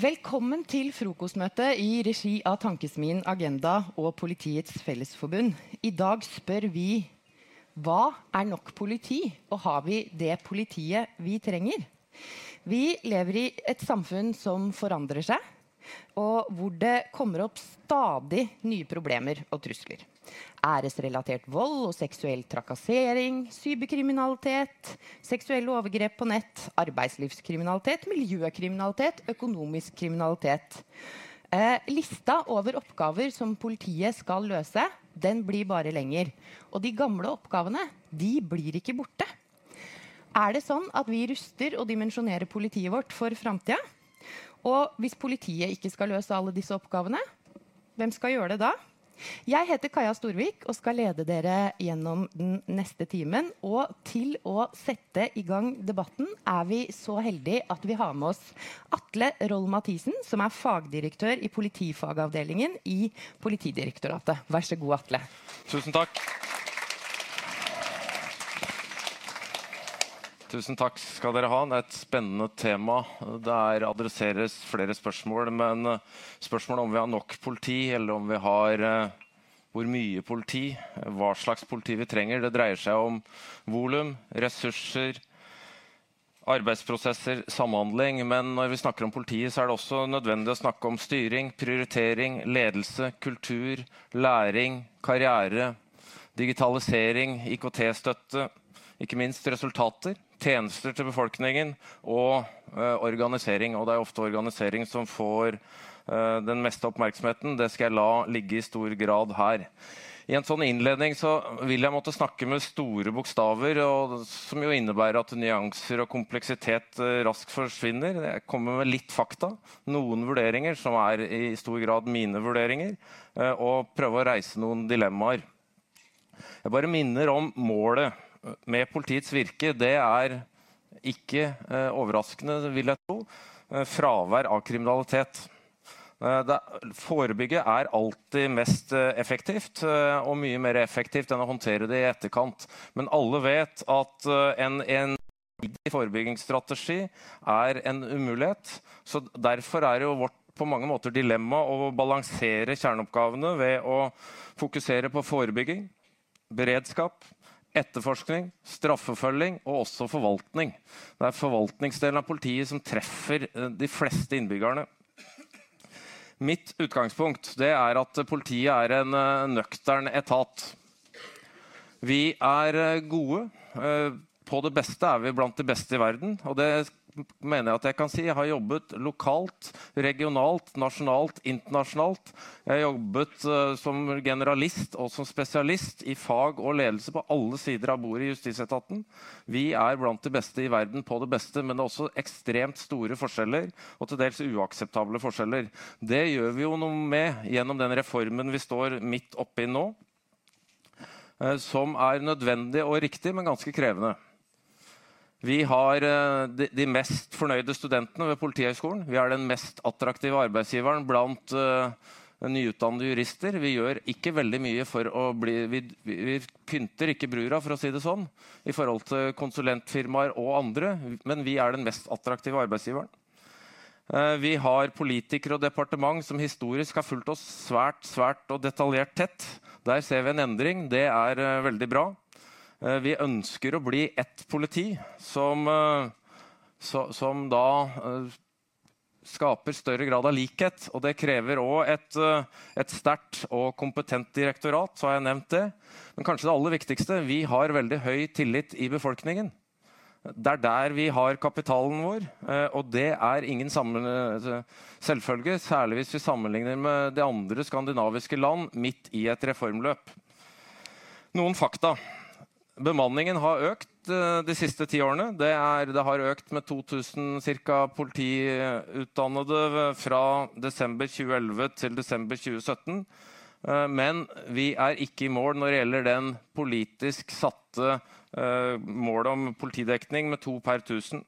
Velkommen til frokostmøte i regi av Tankesmien Agenda og Politiets Fellesforbund. I dag spør vi hva er nok politi, og har vi det politiet vi trenger? Vi lever i et samfunn som forandrer seg, og hvor det kommer opp stadig nye problemer og trusler. Æresrelatert vold og seksuell trakassering, cyberkriminalitet, seksuelle overgrep på nett, arbeidslivskriminalitet, miljøkriminalitet, økonomisk kriminalitet. Eh, lista over oppgaver som politiet skal løse, den blir bare lenger. Og de gamle oppgavene de blir ikke borte. Er det sånn at vi ruster og dimensjonerer politiet vårt for framtida? Og hvis politiet ikke skal løse alle disse oppgavene, hvem skal gjøre det da? Jeg heter Kaja Storvik og skal lede dere gjennom den neste timen. Og til å sette i gang debatten er vi så heldige at vi har med oss Atle Roll Mathisen, som er fagdirektør i politifagavdelingen i Politidirektoratet. Vær så god, Atle. Tusen takk. Tusen takk skal dere ha. Det er et spennende tema. Der adresseres flere spørsmål. Men eh, spørsmålet om vi har nok politi, eller om vi har uh, hvor mye politi, hva slags politi vi trenger, det dreier seg om volum, ressurser, arbeidsprosesser, samhandling. Men når vi snakker om politiet, så er det også nødvendig å snakke om styring, prioritering, ledelse, kultur, læring, karriere, digitalisering, IKT-støtte, ikke minst resultater tjenester til befolkningen og uh, organisering. Og det er ofte organisering som får uh, den meste oppmerksomheten. Det skal jeg la ligge i stor grad her. I en sånn innledning så vil jeg måtte snakke med store bokstaver, og, som jo innebærer at nyanser og kompleksitet uh, raskt forsvinner. Jeg kommer med litt fakta, noen vurderinger som er i stor grad mine vurderinger, og prøve å reise noen dilemmaer. Jeg bare minner om målet med politiets virke, det er ikke eh, overraskende, vil jeg tro, eh, fravær av kriminalitet. Eh, det, forebygge er alltid mest effektivt, og mye mer effektivt enn å håndtere det i etterkant. Men alle vet at en, en forebyggingsstrategi er en umulighet. Så derfor er jo vårt på mange måter dilemma å balansere kjerneoppgavene ved å fokusere på forebygging, beredskap, etterforskning, straffeforfølging og også forvaltning. Det er forvaltningsdelen av politiet som treffer eh, de fleste innbyggerne. Mitt utgangspunkt er at politiet er en eh, nøktern etat. Vi er eh, gode. På det beste er vi blant de beste i verden. Og det mener jeg at jeg kan si. Jeg har jobbet lokalt, regionalt, nasjonalt, internasjonalt. Jeg har jobbet uh, som generalist og som spesialist i fag og ledelse på alle sider av bordet i justisetaten. Vi er blant de beste i verden på det beste, men det er også ekstremt store forskjeller og til dels uakseptable forskjeller. Det gjør vi jo noe med gjennom den reformen vi står midt oppi nå, uh, som er nødvendig og riktig, men ganske krevende. Vi har eh, de, mest fornøyde studentene ved Politihøgskolen. Vi er den mest attraktive arbeidsgiveren blant uh, nyutdannede jurister. Vi gjør ikke veldig mye for å bli vi, vi, pynter ikke brura, for å si det sånn, i forhold til konsulentfirmaer og andre, men vi er den mest attraktive arbeidsgiveren. Uh, vi har politikere og departement som historisk har fulgt oss svært, svært og detaljert tett. Der ser vi en endring. Det er veldig bra. Eh, vi ønsker å bli ett politi som, eh, som da eh, skaper større grad av likhet. Og det krever òg et, et sterkt og kompetent direktorat. så har jeg nevnt det. Men kanskje det aller viktigste vi har veldig høy tillit i befolkningen. Det er der vi har kapitalen vår, og det er ingen selvfølge. Særlig hvis vi sammenligner med de andre skandinaviske land midt i et reformløp. Noen fakta. Bemanningen har økt uh, de siste ti årene. Det, er, det, har økt med 2000 ca. politiutdannede fra desember 2011 til desember 2017. Uh, men vi er ikke i mål når det gjelder den politisk satte uh, målet om politidekning med to per 1000.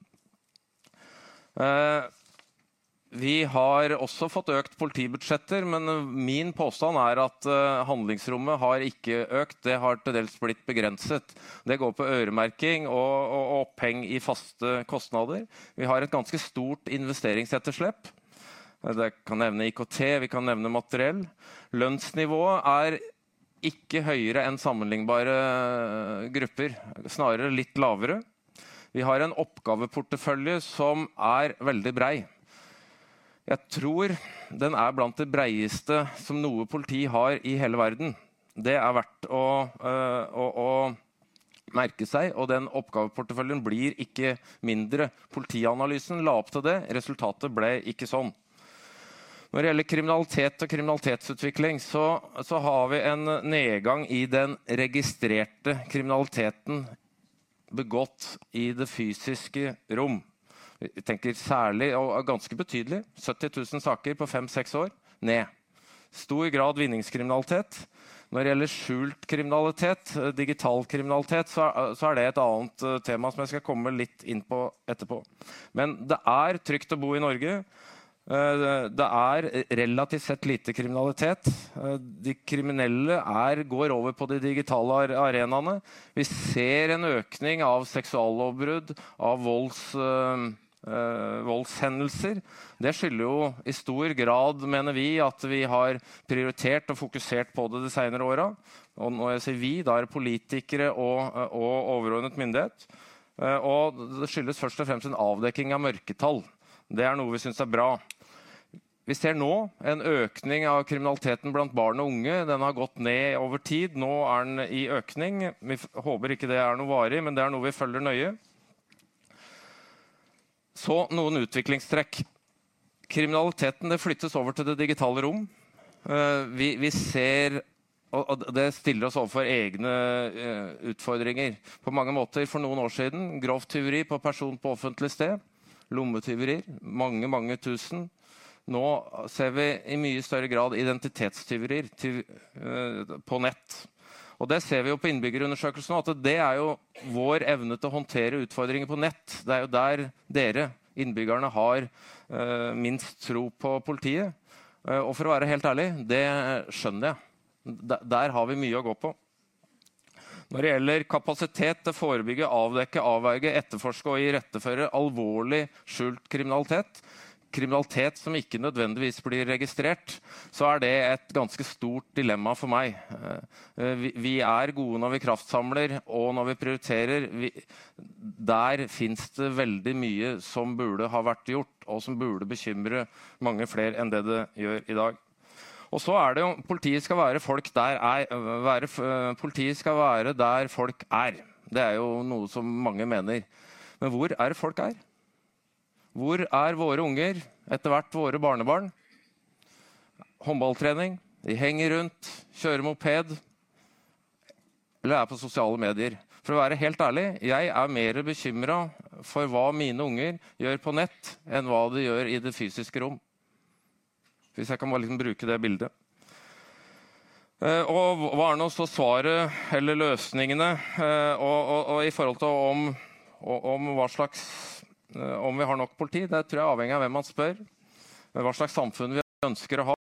Vi har også fått økt politibudsjetter, men min påstand er at uh, handlingsrommet har ikke økt. Det har til dels blitt begrenset. Det går på øremerking og, oppheng i faste kostnader. Vi har et ganske stort investeringsetterslep. Det kan nevne IKT, vi kan nevne materiell. Lønnsnivået er ikke høyere enn sammenlignbare grupper, snarere litt lavere. Vi har en oppgaveportefølje som er veldig brei. Jeg tror den er blant det breieste som noe politi har i hele verden. Det er verdt å, uh, å, å merke seg, og den oppgaveporteføljen blir ikke mindre. Politianalysen la opp til det, resultatet ble ikke sånn. Når det gjelder kriminalitet og kriminalitetsutvikling, så, så, har vi en nedgang i den registrerte kriminaliteten begått i det fysiske rom. Tenker særlig, og ganske betydelig, 70 000 saker på fem-seks år. Ned. Stor grad vinningskriminalitet. Når det gjelder skjult kriminalitet, eh, digital kriminalitet, så, så, er det et annet uh, tema som jeg skal komme litt inn på etterpå. Men det er trygt å bo i Norge. Det er relativt sett lite kriminalitet. De kriminelle er, går over på de digitale arenaene. Vi ser en økning av seksuallovbrudd, av volds Uh, voldshendelser. Det skylder jo i stor grad, mener vi, at vi har prioritert og fokusert på det de senere åra. Og når jeg sier vi, da er det politikere og, og overordnet myndighet. Uh, og det skyldes først og fremst en avdekking av mørketall. Det er noe vi syns er bra. Vi ser nå en økning av kriminaliteten blant barn og unge. Den har gått ned over tid. Nå er den i økning. Vi håper ikke det er noe varig, men det er noe vi følger nøye. Så noen utviklingstrekk. Kriminaliteten flyttes over til det digitale rom. Uh, vi, vi, ser og det stiller oss overfor egne uh, utfordringer på mange måter. For noen år siden grovt tyveri på person på offentlig sted. Lommetyverier. Mange, mange tusen. Nå ser vi i mye større grad identitetstyverier uh, på nett. Og det ser vi jo på innbyggerundersøkelsen at det er jo vår evne til å håndtere utfordringer på nett. Det er jo der dere, innbyggerne, har uh, minst tro på politiet. Uh, og for å være helt ærlig, det skjønner jeg. D der har vi mye å gå på. Når det gjelder kapasitet til å forebygge, avdekke, avverge, etterforske og iretteføre alvorlig skjult kriminalitet, kriminalitet som ikke nødvendigvis blir registrert, så er det et ganske stort dilemma for meg. Eh, vi er gode når vi kraftsamler og når vi prioriterer. Der fins det veldig mye som burde ha vært gjort, og som burde bekymre mange flere enn det det gjør i dag. Og så er det jo, Politiet skal være, er, være, politiet skal være der folk er. Det er jo noe som mange mener. Men hvor er det folk er? Hvor er våre unger, etter hvert våre barnebarn? Håndballtrening, de henger rundt, kjører moped eller er på sosiale medier. For å være helt ærlig, jeg er mer bekymra for hva mine unger gjør på nett, enn hva de gjør i det fysiske rom. Hvis jeg kan bare liksom bruke det bildet. Eh, og hva er nå så svaret eller løsningene eh, og, og, og i forhold til om, om hva slags om vi har nok politi, det tror jeg er avhengig av hvem man spør. Hva slags samfunn vi ønsker å ha.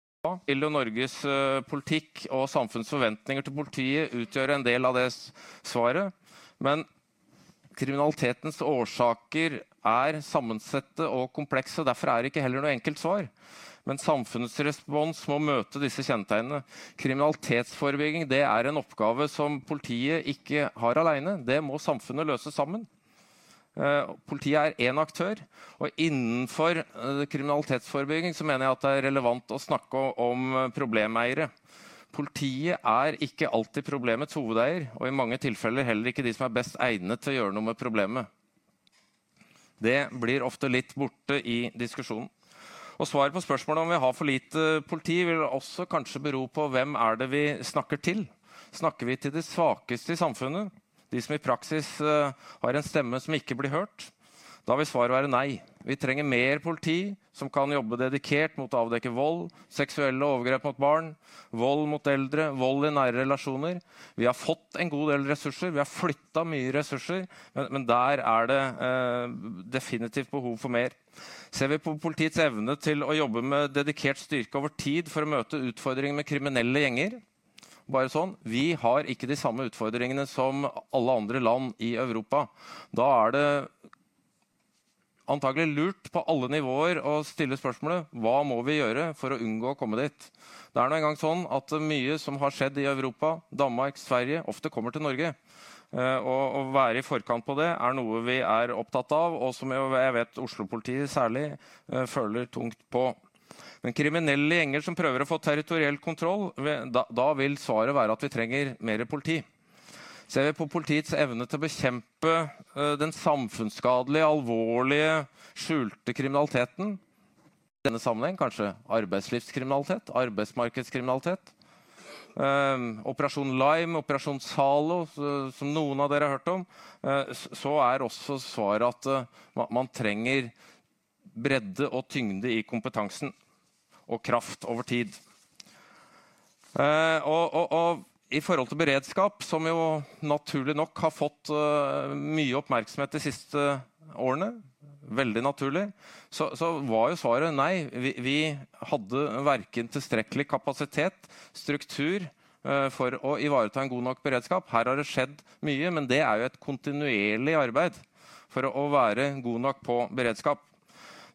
Vil jo Norges uh, politikk og samfunnets forventninger til politiet utgjøre en del av det svaret. Men kriminalitetens årsaker er sammensette og komplekse. Derfor er det ikke heller noe enkelt svar. Men samfunnets respons må møte disse kjennetegnene. Kriminalitetsforebygging det er en oppgave som politiet ikke har alene. Det må samfunnet løse sammen. Uh, politiet er én aktør. Og innenfor uh, kriminalitetsforebygging så mener jeg at det er relevant å snakke om uh, problemeiere. Politiet er ikke alltid problemets hovedeier, og i mange tilfeller heller ikke de som er best egnet til å gjøre noe med problemet. Det blir ofte litt borte i diskusjonen. Og Svaret på spørsmålet om vi har for lite politi, vil også kanskje bero på hvem er det vi snakker til. Snakker vi til de svakeste i samfunnet? De som i praksis uh, har en stemme som ikke blir hørt? Da vil svaret være nei. Vi trenger mer politi som kan jobbe dedikert mot å avdekke vold, seksuelle overgrep mot barn, vold mot eldre, vold i nære relasjoner. Vi har fått en god del ressurser, vi har flytta mye ressurser, men, men der er det eh, definitivt behov for mer. Ser vi på politiets evne til å jobbe med dedikert styrke over tid for å møte utfordringer med kriminelle gjenger, bare sånn, Vi har ikke de samme utfordringene som alle andre land i Europa. Da er det antagelig lurt på alle nivåer å stille spørsmålet hva må vi gjøre for å unngå å komme dit. Det er nå engang sånn at mye som har skjedd i Europa, Danmark, Sverige, ofte kommer til Norge. Uh, og Å være i forkant på det er noe vi er opptatt av, og som jeg vet Oslo-politiet særlig uh, føler tungt på. Men kriminelle gjenger som prøver å få territoriell kontroll, da, da vil svaret være at vi trenger mer politi. Ser vi på politiets evne til å bekjempe uh, den samfunnsskadelige, alvorlige, skjulte kriminaliteten I denne sammenheng kanskje arbeidslivskriminalitet, arbeidsmarkedskriminalitet. Um, Operasjon Lime, Operasjon Zalo, som noen av dere har hørt om. Uh, så er også svaret at uh, man trenger bredde og tyngde i kompetansen og kraft over tid. og, og, og i forhold til beredskap, som jo naturlig nok har fått uh, mye oppmerksomhet de siste årene, veldig naturlig, så, så var jo svaret nei. Vi, vi hadde verken tilstrekkelig kapasitet, struktur, uh, for å ivareta en god nok beredskap. Her har det skjedd mye, men det er jo et kontinuerlig arbeid for å være god nok på beredskap.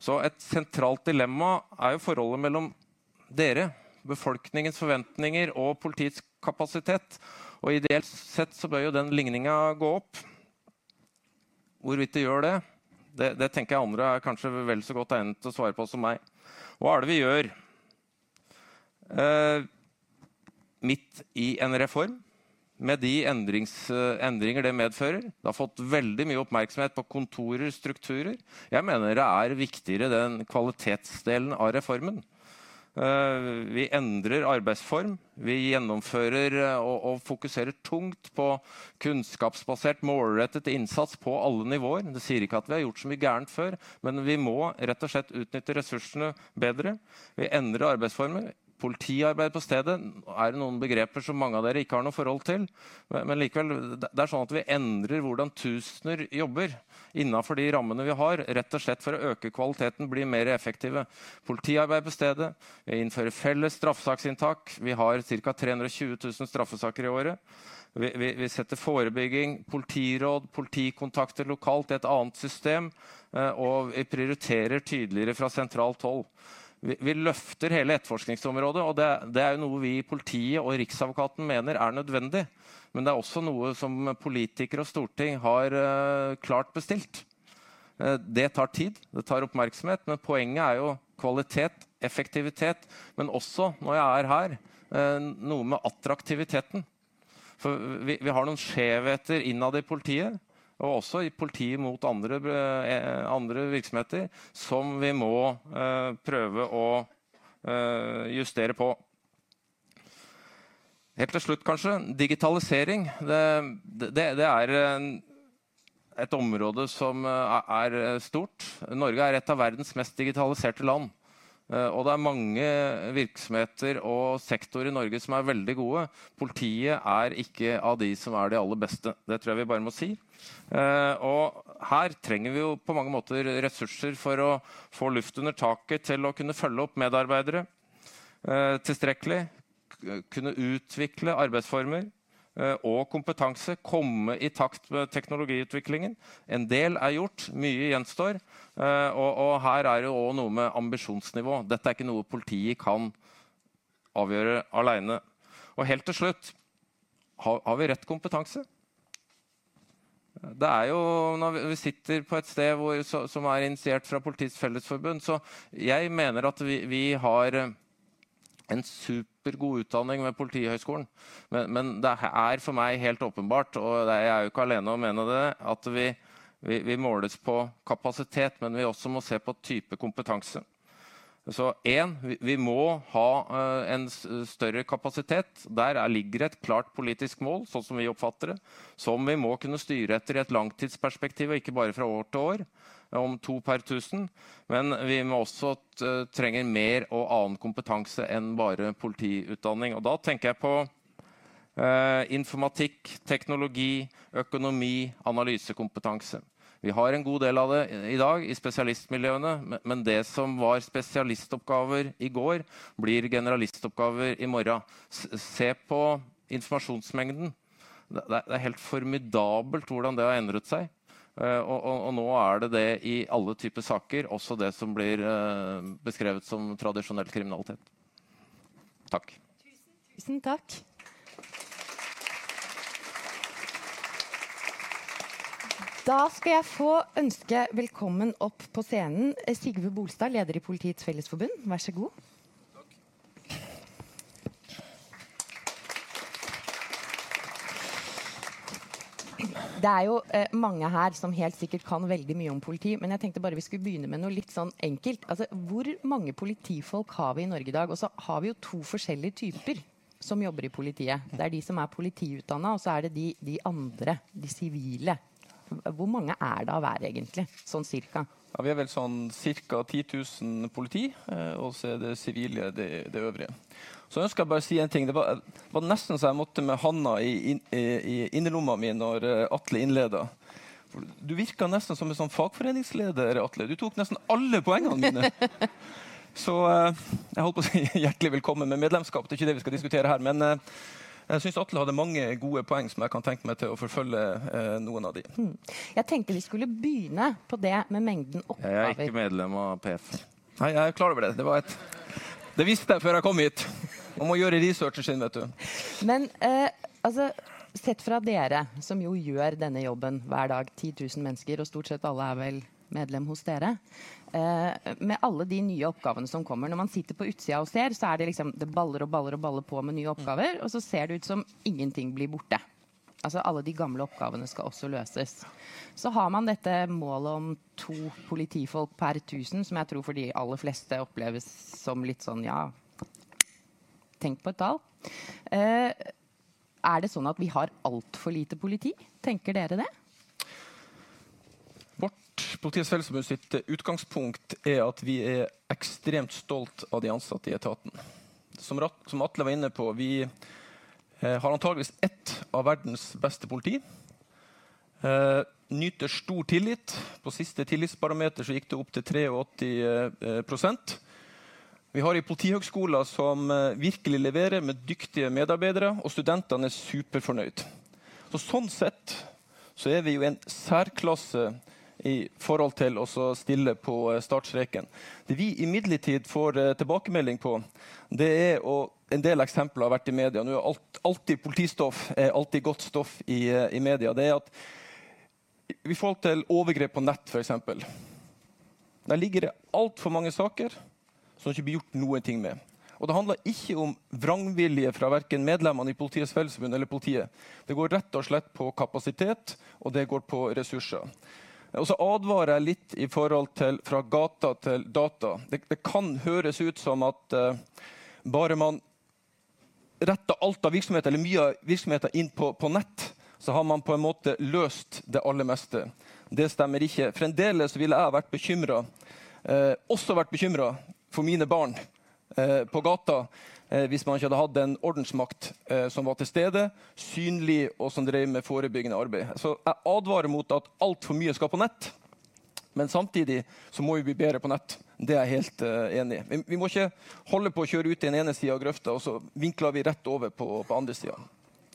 Så et sentralt dilemma er jo forholdet mellom dere, befolkningens forventninger og politiets kapasitet. Og ideelt sett så bør jo den ligninga gå opp. Hvorvidt det gjør det, det, det, tenker jeg andre er kanskje vel så godt egnet til å svare på som meg. Hva er det vi gjør? Eh, midt i en reform, med de endringer det medfører. Det har fått veldig mye oppmerksomhet på kontorer, strukturer. Jeg mener det er viktigere den kvalitetsdelen av reformen. Eh, vi endrer arbeidsform. Vi gjennomfører eh, og, og, fokuserer tungt på kunnskapsbasert, målrettet innsats på alle nivåer. Det sier ikke at vi har gjort så mye gærent før, men vi må rett og slett utnytte ressursene bedre. Vi endrer arbeidsformer. Politiarbeid på stedet er det noen begreper som mange av dere ikke har noe forhold til. Men likevel, det er sånn at vi endrer hvordan tusener jobber innenfor de rammene vi har, rett og slett for å øke kvaliteten, bli mer effektive. Politiarbeid på stedet. Vi innfører felles straffesaksinntak. Vi har ca. 320 000 straffesaker i året. Vi, vi, vi, setter forebygging, politiråd, politikontakter lokalt i et annet system. Eh, og vi prioriterer tydeligere fra sentralt hold vi, løfter hele etterforskningsområdet. og det, det, er jo noe vi i politiet og Riksadvokaten mener er nødvendig. Men det er også noe som politikere og storting har uh, klart bestilt. Uh, det tar tid, det tar oppmerksomhet, men poenget er jo kvalitet, effektivitet. Men også, når jeg er her, uh, noe med attraktiviteten. For vi, vi har noen skjevheter innad i politiet og også i politiet mot andre, eh, andre virksomheter, som vi må uh, prøve å justere på. Helt til slutt, kanskje. Digitalisering. Det, det, det er et område som er stort. Norge er et av verdens mest digitaliserte land. Og det er mange virksomheter og sektorer i Norge som er veldig gode. Politiet er ikke av de som er de aller beste. Det tror jeg vi bare må si. Uh, og her trenger vi jo på mange måter ressurser for å få luft under taket til å kunne følge opp medarbeidere uh, tilstrekkelig. Kunne utvikle arbeidsformer og kompetanse. Komme i takt med teknologiutviklingen. En del er gjort, mye gjenstår. Og, og, her er det òg noe med ambisjonsnivå. Dette er ikke noe politiet kan avgjøre aleine. Og helt til slutt har, har vi rett kompetanse? Det er jo når vi sitter på et sted hvor, som er initiert fra Politiets Fellesforbund, så jeg mener at vi, vi har eh, en supergod utdanning ved Politihøgskolen. Men, men, det er for meg helt åpenbart, og jeg er jo ikke alene om å mene det, at vi, vi, vi måles på kapasitet, men vi også må se på type kompetanse. Så én, vi må ha uh, en større kapasitet. Der er, ligger et klart politisk mål, sånn som vi oppfatter det, som vi må kunne styre etter i et langtidsperspektiv, og ikke bare fra år til år, om to per tusen. Men vi må også uh, trenger mer og annen kompetanse enn bare politiutdanning. Og da tenker jeg på informatikk, teknologi, økonomi, analysekompetanse. Vi har en god del av det i dag i spesialistmiljøene, men det som var spesialistoppgaver i går, blir generalistoppgaver i morgen. Se på informasjonsmengden. Det er helt formidabelt hvordan det har endret seg. Uh, og, nå er det det i alle typer saker, også det som blir uh, beskrevet som tradisjonell kriminalitet. Takk. Tusen takk. Da skal jeg få ønske velkommen opp på scenen Sigve Bolstad, leder i Politiets Fellesforbund. Vær så god. Det er jo eh, mange her som helt sikkert kan veldig mye om politi, men jeg tenkte bare vi skulle begynne med noe litt sånn enkelt. Altså, hvor mange politifolk har vi i Norge i dag? Og så har vi jo to forskjellige typer som jobber i politiet. Det er de som er politiutdanna, og så er det de, de andre, de sivile. Hvor mange er det av hver, egentlig? Sånn cirka? Ja, vi er vel sånn ca. 10 000 politi, eh, og så er det sivile det, det, øvrige. Så ønsker jeg bare å si en ting. Det var, var nesten så jeg måtte med handa i, i, i innerlomma mi når uh, Atle innleda. Du virka nesten som en sånn fagforeningsleder, Atle. Du tok nesten alle poengene mine. Så uh, jeg holdt på å si hjertelig velkommen med medlemskap. Det er ikke det vi skal diskutere her. men jeg syns Atle hadde mange gode poeng som jeg kan tenke meg til å forfølge eh, noen av de. Hmm. Jeg tenkte vi skulle begynne på det med mengden oppgaver. Jeg er ikke medlem av PF. Nei, jeg er klar over det. Det, et... det visste jeg før jeg kom hit. Man må gjøre researchen sin, vet du. Men eh, altså Sett fra dere, som jo gjør denne jobben hver dag, 10 000 mennesker, og stort sett alle er vel medlem hos dere. Eh, med alle de nye oppgavene som kommer. Når man sitter på utsida og ser, så er det liksom det baller og baller og baller på med nye oppgaver, og så ser det ut som ingenting blir borte. Altså Alle de gamle oppgavene skal også løses. Så har man dette målet om to politifolk per 1000, som jeg tror for de aller fleste oppleves som litt sånn ja Tenk på et tall. Eh, er det sånn at vi har altfor lite politi? Tenker dere det? Politiets Fellesforbund sitt utgangspunkt er at vi er ekstremt stolt av de ansatte i etaten. Som, som Atle var inne på, vi eh, har antageligvis ett av verdens beste politi. Eh, nyter stor tillit. På siste tillitsbarometer så gikk det opp til 83 eh, Vi har i politihøgskole som eh, virkelig leverer med dyktige medarbeidere, og studentene er superfornøyd. Så sånn sett så er vi jo en særklasse i forhold til å stille på eh, startstreken. Det vi imidlertid får uh, tilbakemelding på, det er og en del eksempler har vært i media. Nå er alt, alltid politistoff er alltid godt stoff i, i media. Det er at i forhold til overgrep på nett, f.eks. Der ligger det altfor mange saker som ikke blir gjort noen ting med. Og Det handler ikke om vrangvilje fra verken medlemmene i Politiets Fellesforbund eller politiet. Det går rett og slett på kapasitet, og det går på ressurser. Og så advarer jeg litt i forhold til fra gata til data. Det, det kan høres ut som at uh, bare man retter alt av virksomhet, eller mye av virksomheten inn på, på, nett, så har man på en måte løst det aller meste. Det stemmer ikke. Fremdeles ville jeg vært bekymra, eh, også vært bekymra for mine barn eh, på gata hvis man ikke hadde hatt en ordensmakt eh, som var til stede, synlig og som drev med forebyggende arbeid. Så jeg advarer mot at altfor mye skal på nett. Men samtidig så må vi bli bedre på nett. Det er jeg helt uh, enig i. Vi, vi, må ikke holde på å kjøre ut i den ene sida av grøfta, og så vinkler vi rett over på, på andre sida.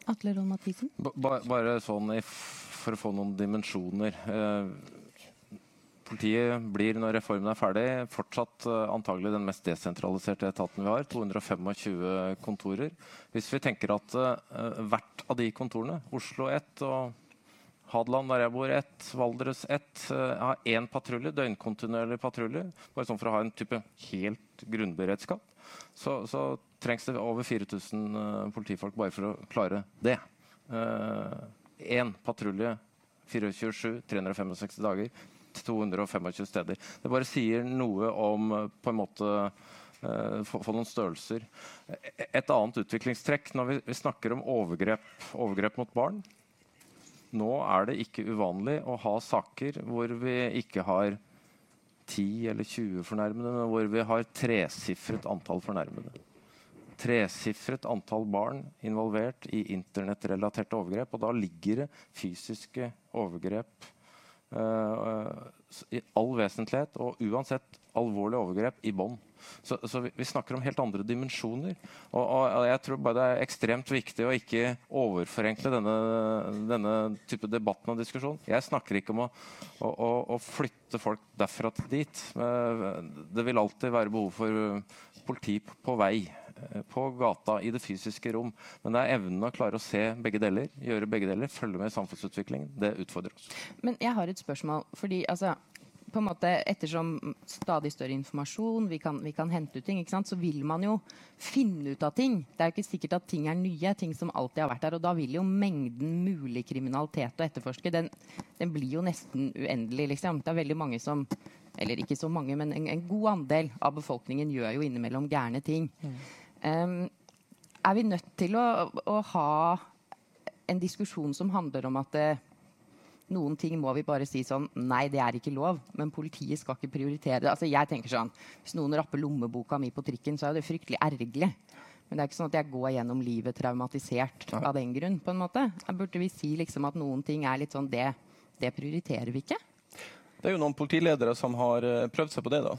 Atle Ron Mathisen? Ba, bare sånn for å få noen dimensjoner. Uh, Politiet blir når reformen er ferdig, fortsatt uh, antagelig den mest desentraliserte etaten vi har. 225 kontorer. Hvis vi tenker at uh, hvert av de kontorene, Oslo 1 og Hadeland, der jeg bor, 1, Valdres 1, uh, eh, har én patrulje, døgnkontinuerlig patrulje, bare sånn for å ha en type helt grunnberedskap, så, så trengs det over 4000 uh, politifolk bare for å klare det. Én patrulje 24-7, 365 dager 225 steder. Det bare sier noe om eh, på en måte uh, få, noen størrelser. Et annet utviklingstrekk når vi, snakker om overgrep, overgrep, mot barn Nå er det ikke uvanlig å ha saker hvor vi ikke har 10 eller 20 fornærmede, men hvor vi har tresifret antall fornærmede. Tresifret antall barn involvert i internettrelaterte overgrep. Og da ligger det fysiske overgrep Eh, i all vesentlighet og uansett alvorlige overgrep i bånn. Så, så vi, vi, snakker om helt andre dimensjoner. Og, og, jeg tror bare det er ekstremt viktig å ikke overforenkle denne, denne type debatten og diskusjon. Jeg snakker ikke om å, å, å flytte folk derfra til dit. Det vil alltid være behov for politi på vei eh, på gata, i det fysiske rom. Men det er evnen å klare å se begge deler, gjøre begge deler, følge med i samfunnsutviklingen. Det utfordrer oss. Men jeg har et spørsmål. fordi altså, på en måte, ettersom stadig større informasjon vi kan, vi kan hente ut ting, så vil man jo finne ut av ting. Det er jo ikke sikkert at ting er nye, ting som alltid har vært der. Og da vil jo mengden mulig kriminalitet å etterforske, den, den blir jo nesten uendelig. Liksom. Det er veldig mange som Eller ikke så mange, men en, en god andel av befolkningen gjør jo innimellom gærne ting. Mm. Er vi nødt til å, å, ha en diskusjon som handler om at det, noen ting må vi bare si sånn Nei, det er ikke lov. Men politiet skal ikke prioritere det. Altså, jeg tenker sånn, Hvis noen rapper lommeboka mi på trikken, så er det fryktelig ergerlig. Men det er ikke sånn at jeg går gjennom livet traumatisert Nei. av den grunn. på en måte. Jeg burde vi si liksom at noen ting er litt sånn Det, det prioriterer vi ikke. Det er jo noen politiledere som har eh, prøvd seg på det. da.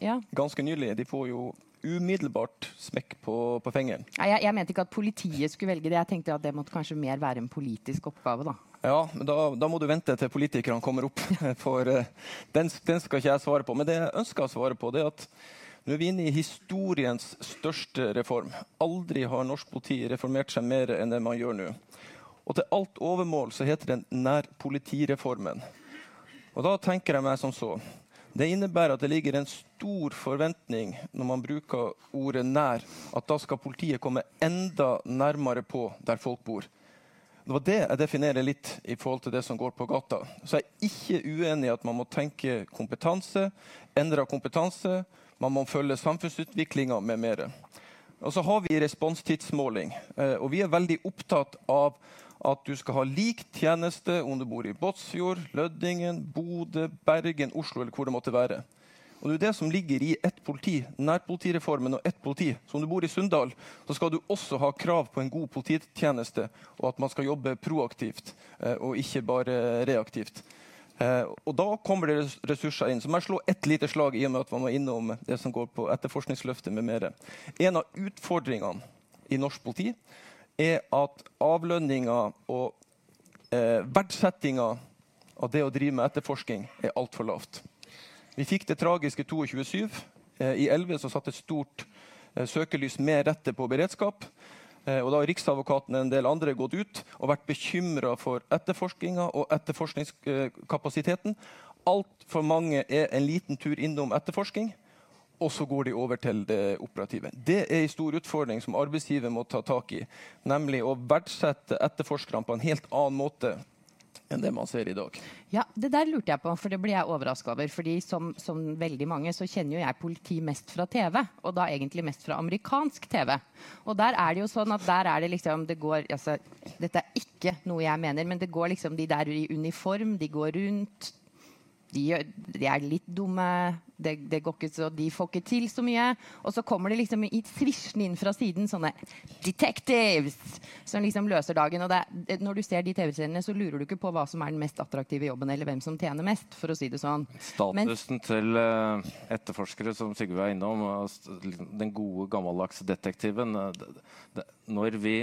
Ja. Ganske nylig. De får jo umiddelbart smekk på, på fingeren. Jeg, jeg, mente ikke at politiet skulle velge det. Jeg tenkte at det måtte kanskje mer være en politisk oppgave. da. Ja, men da, da, må du vente til politikerne kommer opp, for uh, den, den, skal ikke jeg svare på. Men det jeg ønsker å svare på, det er at nå er vi inne i historiens største reform. Aldri har norsk politi reformert seg mer enn det man gjør nå. Og til alt overmål så heter den nærpolitireformen. Og da tenker jeg meg som så. Det innebærer at det ligger en stor forventning når man bruker ordet 'nær', at da skal politiet komme enda nærmere på der folk bor. Det var det jeg definerer litt i forhold til det som går på gata. Så jeg er ikke uenig i at man må tenke kompetanse, endre kompetanse, man må følge samfunnsutviklinga med mer. Og så har vi responstidsmåling, eh, og vi er veldig opptatt av at du skal ha lik tjeneste om du bor i Båtsfjord, Lødingen, Bodø, Bergen, Oslo eller hvor det måtte være. Og Det er det som ligger i ett politi, nærpolitireformen og ett politi. Så om du bor i Sunndal, så skal du også ha krav på en god polititjeneste, og at man skal jobbe proaktivt eh, og ikke bare reaktivt. Eh, og Da kommer det ressurser inn. Så må jeg slå ett lite slag i og med at man var innom det som går på etterforskningsløftet med mere. En av utfordringene i norsk politi er at avlønninga og eh, verdsettinga av det å drive med etterforskning er altfor lavt. Vi fikk det tragiske 22.7. Eh, I 11 så satt et stort eh, søkelys med rette på beredskap. Eh, og da har Riksadvokaten og en del andre gått ut og vært bekymra for etterforskninga og etterforskningskapasiteten. Altfor mange er en liten tur innom etterforskning og så går de over til det operative. Det er en stor utfordring som arbeidsgiver må ta tak i. Nemlig å verdsette etterforskerne på en helt annen måte enn det man ser i dag. Ja, Det der lurte jeg på, for det blir jeg overraska over. fordi som, som, veldig mange så kjenner jo jeg politi mest fra TV, og da egentlig mest fra amerikansk TV. Og der er det jo sånn at der er det liksom det går, altså, Dette er ikke noe jeg mener, men det går liksom de der i uniform, de går rundt, de, de, er litt dumme, det, det så, de får ikke til så mye. Og så kommer det liksom i svisjende inn fra siden sånne 'detectives' som liksom løser dagen. Og det, når du ser de TV-seriene, så lurer du ikke på hva som er den mest attraktive jobben, eller hvem som tjener mest, for å si det sånn. Statusen Men, til uh, etterforskere, som Sigve er innom, den gode, gammeldagse detektiven uh, Når vi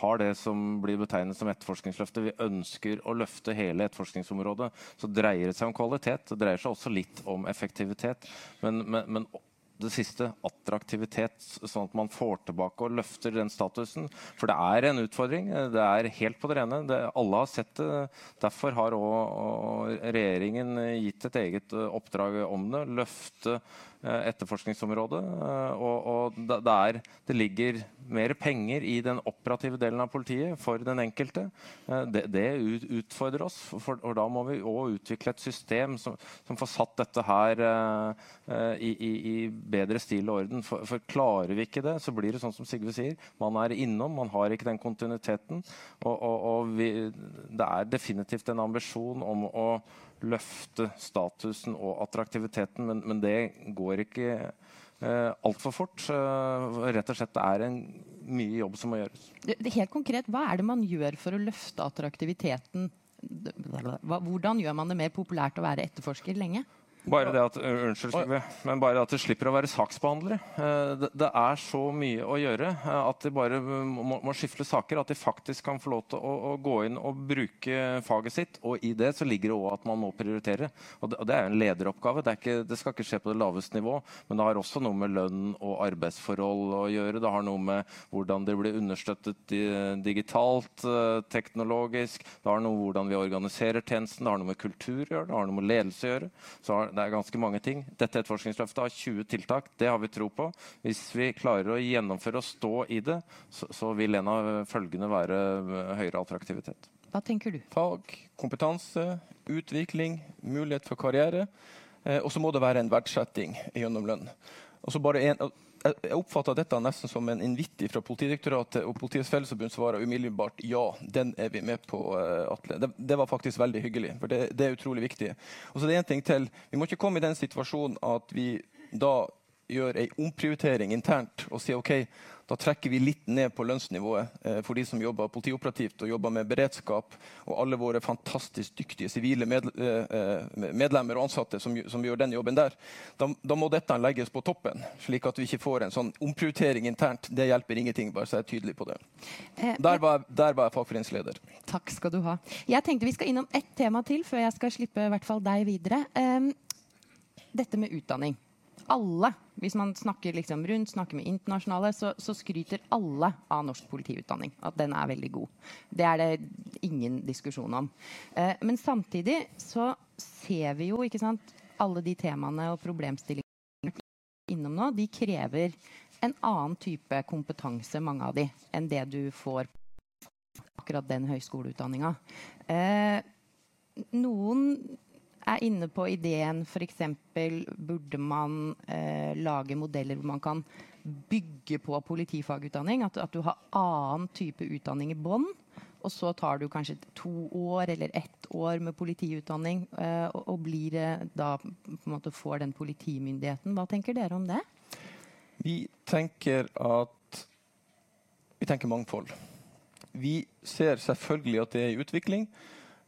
har det som blir betegnet som etterforskningsløftet. Vi ønsker å løfte hele etterforskningsområdet. Så dreier det seg om kvalitet. Det dreier seg også litt om effektivitet. Men, men, men det siste attraktivitet, sånn at man får tilbake og løfter den statusen. For det er en utfordring. Det er helt på det rene. Det, alle har sett det. Derfor har òg regjeringen gitt et eget oppdrag om det. Løfte Eh, etterforskningsområdet. Eh, og, og det, er, det, ligger mer penger i den operative delen av politiet for den enkelte. Eh, det, det utfordrer oss, for, og da må vi òg utvikle et system som, som, får satt dette her i, i, i, bedre stil og orden. For, for, klarer vi ikke det, så blir det sånn som Sigve sier. Man er innom, man har ikke den kontinuiteten. Og, og, og vi, det er definitivt en ambisjon om å løfte statusen og attraktiviteten, men, men det går ikke eh, altfor fort. Eh, rett og slett det er en mye jobb som må gjøres. Helt konkret, Hva er det man gjør for å løfte attraktiviteten? Hvordan gjør man det mer populært å være etterforsker lenge? Bare det at, unnskyld, Sigve, men bare at de slipper å være saksbehandlere. Det, det er så mye å gjøre at de bare må, må skifte saker. At de faktisk kan få lov til å, å, gå inn og bruke faget sitt. Og i det så ligger det òg at man må prioritere. Og det, og det er en lederoppgave. Det, ikke, det, skal ikke skje på det laveste nivå. Men det har også noe med lønn og arbeidsforhold å gjøre. Det har noe med hvordan det blir understøttet digitalt, teknologisk. Det har noe med hvordan vi organiserer tjenesten. Det har noe med kultur å gjøre. Det har noe med ledelse å gjøre. Så det er ganske mange ting. Dette etterforskningsløftet har 20 tiltak. Det har vi tro på. Hvis vi klarer å gjennomføre og stå i det, så, så vil en av følgene være høyere attraktivitet. Hva tenker du? Fag, kompetanse, utvikling, mulighet for karriere. Eh, og så må det være en verdsetting gjennom lønn. Og så bare en, jeg oppfatta dette nesten som en invitt fra Politidirektoratet, og Politiets Fellesforbund svarer umiddelbart ja, den er vi med på, uh, Atle. Det, det, var faktisk veldig hyggelig, for det, det er utrolig viktig. Og så det er en ting til. Vi må ikke komme i den situasjonen at vi da gjør en omprioritering internt og sier OK, da trekker vi litt ned på lønnsnivået eh, for de som jobber politioperativt og jobber med beredskap, og alle våre fantastisk dyktige sivile eh, eh, medlemmer og ansatte som, som, gjør den jobben der. Da, da, må dette legges på toppen, slik at vi ikke får en sånn omprioritering internt. Det hjelper ingenting, bare så jeg er tydelig på det. Der var, der var jeg fagforeningsleder. Takk skal du ha. Jeg tenkte vi skal innom ett tema til før jeg skal slippe i hvert fall deg videre. Um, dette med utdanning alle, hvis man snakker liksom rundt, snakker med internasjonale, så, så, skryter alle av norsk politiutdanning. At den er veldig god. Det er det ingen diskusjon om. Eh, men samtidig så ser vi jo ikke sant, alle de temaene og problemstillingene innom nå, de krever en annen type kompetanse, mange av de, enn det du får akkurat den høyskoleutdanninga. Eh, noen er inne på ideen f.eks. burde man eh, lage modeller hvor man kan bygge på politifagutdanning. At, at du har annen type utdanning i bånn. Og så tar du kanskje to år eller ett år med politiutdanning eh, og, og, blir da på en måte får den politimyndigheten. Hva tenker dere om det? Vi tenker at vi tenker mangfold. Vi ser selvfølgelig at det er i utvikling.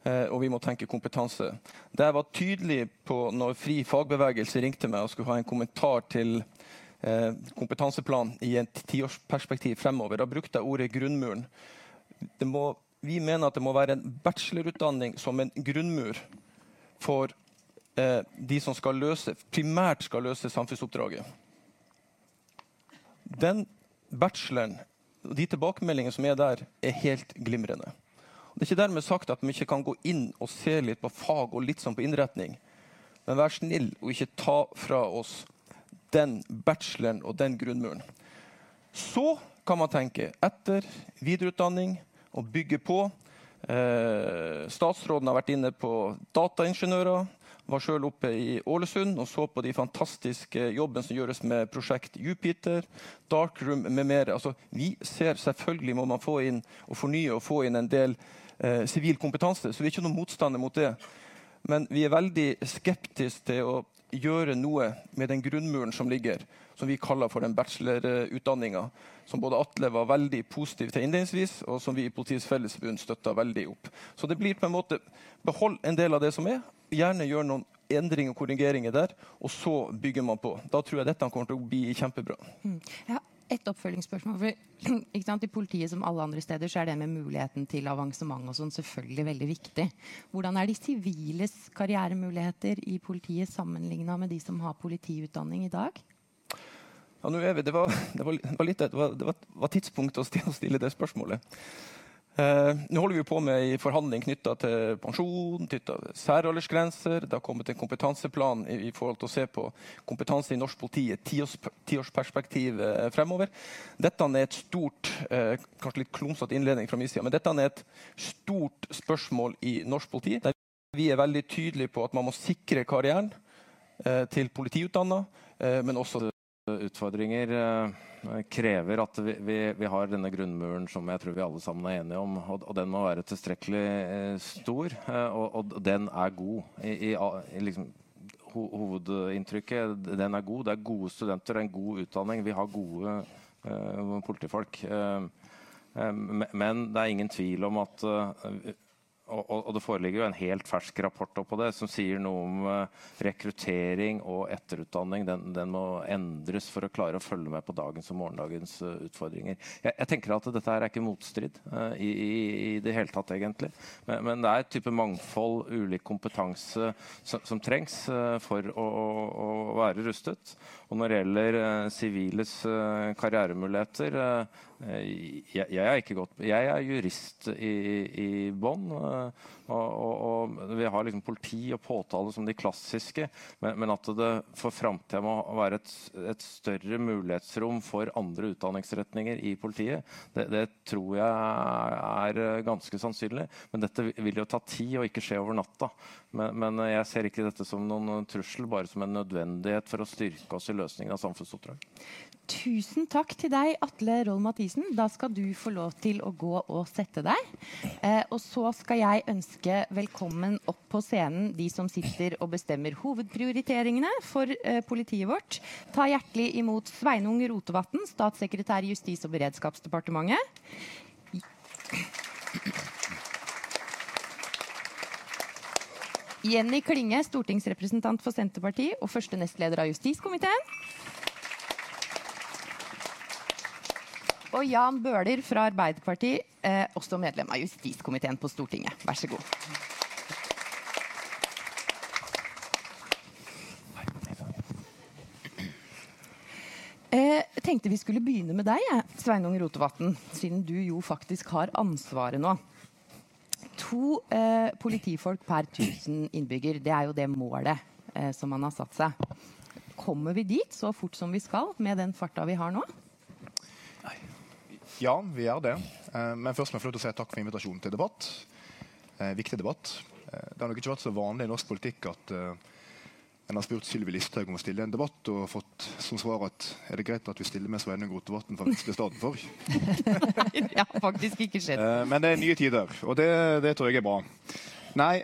Eh, og vi må tenke kompetanse. Det jeg var tydelig på når Fri fagbevegelse ringte meg og skulle ha en kommentar til eh, kompetanseplan i et tiårsperspektiv fremover, da brukte jeg ordet grunnmuren. Må, vi mener at det må være en bachelorutdanning som en grunnmur for eh, de som skal løse, primært skal løse samfunnsoppdraget. Den bacheloren, og de tilbakemeldingene som er der, er helt glimrende. Det er ikke dermed sagt at vi ikke kan gå inn og se litt på fag og litt sånn på innretning. Men vær snill og ikke ta fra oss den bacheloren og den grunnmuren. Så kan man tenke etter videreutdanning og bygge på. Eh, statsråden har vært inne på dataingeniører. Var sjøl oppe i Ålesund og så på de fantastiske jobben som gjøres med prosjekt Jupiter, Darkroom med mer. Altså, vi ser selvfølgelig må man få inn og fornye og få inn en del sivil eh, kompetanse. Så vi er ikke noen motstander mot det. Men vi er veldig skeptiske til å gjøre noe med den grunnmuren som ligger, som vi kaller for den bachelorutdanninga, som både Atle var veldig positiv til innledningsvis, og som vi i Politiets Fellesforbund støtta veldig opp. Så det blir på en måte behold en del av det som er, gjerne gjør noen endringer og korrigeringer der, og så bygger man på. Da tror jeg dette kommer til å bli kjempebra. Mm. Ja, et oppfølgingsspørsmål. For, I politiet som alle andre steder så er det med muligheten til avansement og sånn selvfølgelig veldig viktig. Hvordan er de siviles karrieremuligheter i politiet sammenligna med de som har politiutdanning i dag? Ja, nå er vi, det var, det var, det var litt, det var, det var tidspunktet å stille det spørsmålet. Eh, nå holder vi på med en forhandling knytta til pensjon, til særaldersgrenser. Det har kommet en kompetanseplan i, forhold til å se på kompetanse i norsk politi i et tiårsperspektiv eh, fremover. Dette er et stort eh, kanskje litt klumsete innledning fra min side, men dette er et stort spørsmål i norsk politi. der Vi er veldig tydelige på at man må sikre karrieren til politiutdanna, men også utfordringer krever at vi, vi, vi, har denne grunnmuren som jeg tror vi alle sammen er enige om. Og, og den må være tilstrekkelig eh, stor, eh, og, og, den er god. I, i, i liksom, ho, hovedinntrykket den er god. Det er gode studenter, det er en god utdanning. Vi har gode uh, politifolk. Uh, uh, men det er ingen tvil om at og, og, det foreligger jo en helt fersk rapport på det som sier noe om uh, rekruttering og etterutdanning. Den, den, må endres for å klare å følge med på dagens og morgendagens uh, utfordringer. Jeg, jeg, tenker at dette her er ikke motstrid uh, i, i, i, det hele tatt, egentlig. Men, men, det er et type mangfold, ulik kompetanse, som, som trengs for å, å, å, være rustet. Og når det gjelder siviles karrieremuligheter jeg, jeg, er ikke godt, jeg er jurist i, i bånn. Og, og, og, vi har liksom politi og påtale som de klassiske. Men, men at det for framtida må være et, et, større mulighetsrom for andre utdanningsretninger i politiet, det, det, tror jeg er ganske sannsynlig. Men dette vil jo ta tid og ikke skje over natta. Men, men jeg ser ikke dette som noen trussel, bare som en nødvendighet for å styrke oss i løsningen av samfunnsoppdrag. Tusen takk til deg, Atle Roll Mathisen. Da skal du få lov til å gå og sette deg. Eh, og så skal jeg ønske velkommen opp på scenen de som sitter og bestemmer hovedprioriteringene for eh, politiet vårt. Ta hjertelig imot Sveinung Rotevatn, statssekretær i Justis- og beredskapsdepartementet. Jenny Klinge, stortingsrepresentant for Senterpartiet og første nestleder av justiskomiteen. Og Jan Bøhler fra Arbeiderpartiet, eh, også medlem av justiskomiteen på Stortinget. Vær så god. Eh, jeg tenkte vi skulle begynne med deg, Sveinung Rotevatn, siden du jo faktisk har ansvaret nå. To eh, politifolk per 1000 innbygger, det er jo det målet eh, som man har satt seg. Kommer vi dit så fort som vi skal med den farta vi har nå? Ja, vi gjør det. Eh, men først må jeg få lov til å si takk for invitasjonen til debatt. Eh, viktig debatt. Eh, det har nok ikke vært så vanlig i norsk politikk at en har spurt Sylvi Listhaug om å stille en debatt og fått som svar at er det greit at vi stiller med Sveinung Rotevatn fra i stedet for. ja, faktisk ikke skjedd. Men det er nye tider, og det, det tror jeg er bra. Nei,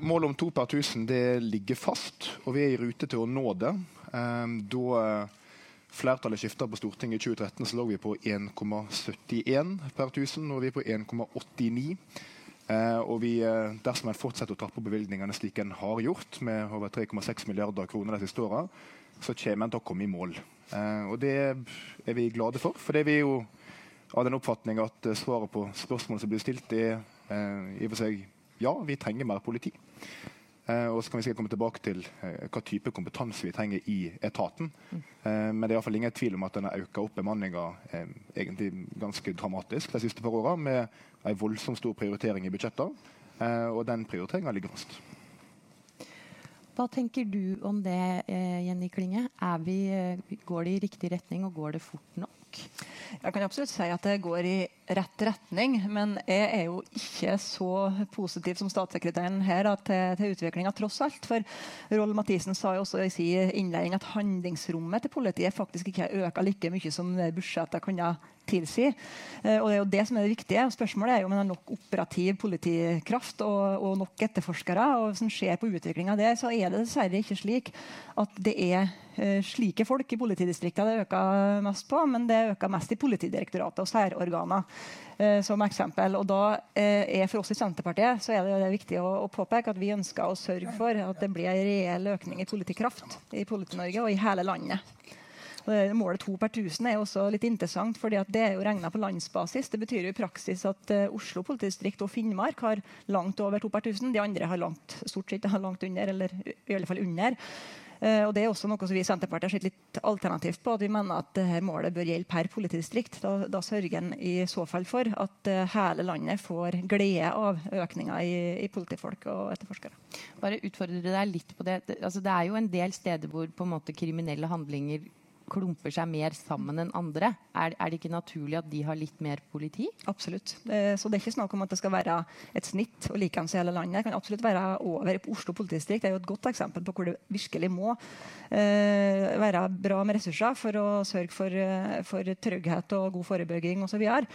målet om to per tusen det ligger fast, og vi er i rute til å nå det. Da flertallet skifta på Stortinget i 2013, så lå vi på 1,71 per 1000. Nå er vi på 1,89. Eh, og vi, eh, dersom en fortsetter å trappe bevilgningene slik en har gjort, med over 3,6 milliarder kroner de siste åra, så kommer en til å komme i mål. Eh, og det er vi glade for. For det er vi jo av den oppfatning at eh, svaret på spørsmålet som blir stilt, er eh, i og for seg ja, vi trenger mer politi. Eh, og så kan vi sikkert komme tilbake til eh, hva type kompetanse vi trenger i etaten. Mm. Eh, men det er iallfall ingen tvil om at den har økt opp bemanninga egentlig ganske dramatisk de siste par åra, med en voldsomt stor prioritering i budsjettene. Eh, og den prioriteringa ligger fast. Hva tenker du om det, Jenny Klinge? Vi, går det i riktig retning, og går det fort nok? Jeg kan absolutt si at det går i rett retning, men jeg er jo ikke så positiv som statssekretæren her til, til utviklinga, tross alt. For Roll Mathisen sa jo også i sin innledning at handlingsrommet til politiet faktisk ikke har økt like mye som budsjettet kunne tilsi. Eh, og Det er jo det som er det viktige. Spørsmålet er jo om det har nok operativ politikraft og, og nok etterforskere. og Hvis en ser på utviklinga der, så er det dessverre ikke slik at det er uh, slike folk i politidistriktene det øker mest på, men det øker mest i Politidirektoratet og særorganer. Uh, som eksempel. Og da uh, er For oss i Senterpartiet så er det, det er viktig å, å, påpeke at vi ønsker å sørge for at det blir en reell økning i politikraft i Politi-Norge og i hele landet. Målet to per tusen er også litt interessant, fordi det er jo regna på landsbasis. Det betyr jo i praksis at uh, Oslo politidistrikt og Finnmark har langt over to per tusen. De andre har langt, stort sett har langt under, eller i alle fall under. Uh, og Det er også noe som vi i Senterpartiet har sett litt alternativt på. at Vi mener at dette målet bør gjelde per politidistrikt. Da, da sørger en i så fall for at uh, hele landet får glede av økninga i, i, politifolk og etterforskere. Bare utfordre deg litt på. Det, altså, det er jo en del steder hvor på en måte kriminelle handlinger klumper seg mer sammen enn andre. Er, er, det ikke naturlig at de har litt mer politi? Absolutt. Så det er ikke snakk om at det skal være et snitt og likeens i hele landet. Det kan absolutt være over. Oslo politidistrikt er jo et godt eksempel på hvor det virkelig må eh, være bra med ressurser for å sørge for, eh, for trygghet og god forebygging osv. Så,